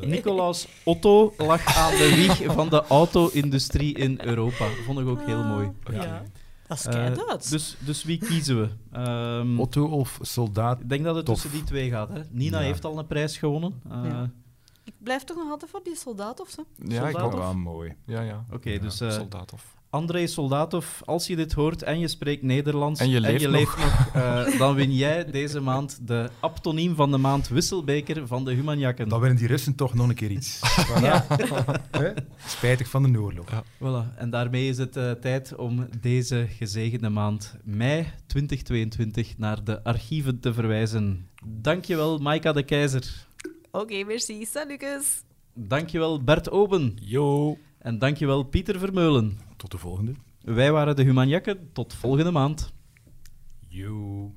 Nicolaas Otto lag aan de wieg van de auto-industrie in Europa. Vond ik ook heel mooi. Ja. Dat is Eh, dus, dus wie kiezen we? Ehm, Otto of soldaat? ik denk dat het Tof. tussen die twee gaat. Hè. Nina Ja. heeft al een prijs gewonnen. Eh, Ja. Ik blijf toch nog altijd voor die soldaat of zo? Ja, ik ook. Wel mooi. Ja, ja. Oké, Ja, dus eh, Soldaat of... André Soldatov, als je dit hoort en je spreekt Nederlands En je leeft nog, eh, (laughs) dan win jij deze maand de aptoniem van de maand Wisselbeker van de Humanjakken. Dan winnen die Russen toch nog een keer iets. (laughs) Voilà. (laughs) Hè? Spijtig van de oorlog. Voilà. En daarmee is het eh, tijd om deze gezegende maand mei 2022 naar de archieven te verwijzen. Dankjewel, Maika de Keizer. Oké, merci. Salutjes. Dankjewel, Bert Oben. Yo. En dankjewel, Pieter Vermeulen. Tot de volgende. Wij waren de Humanjakken. Tot volgende maand. Yo.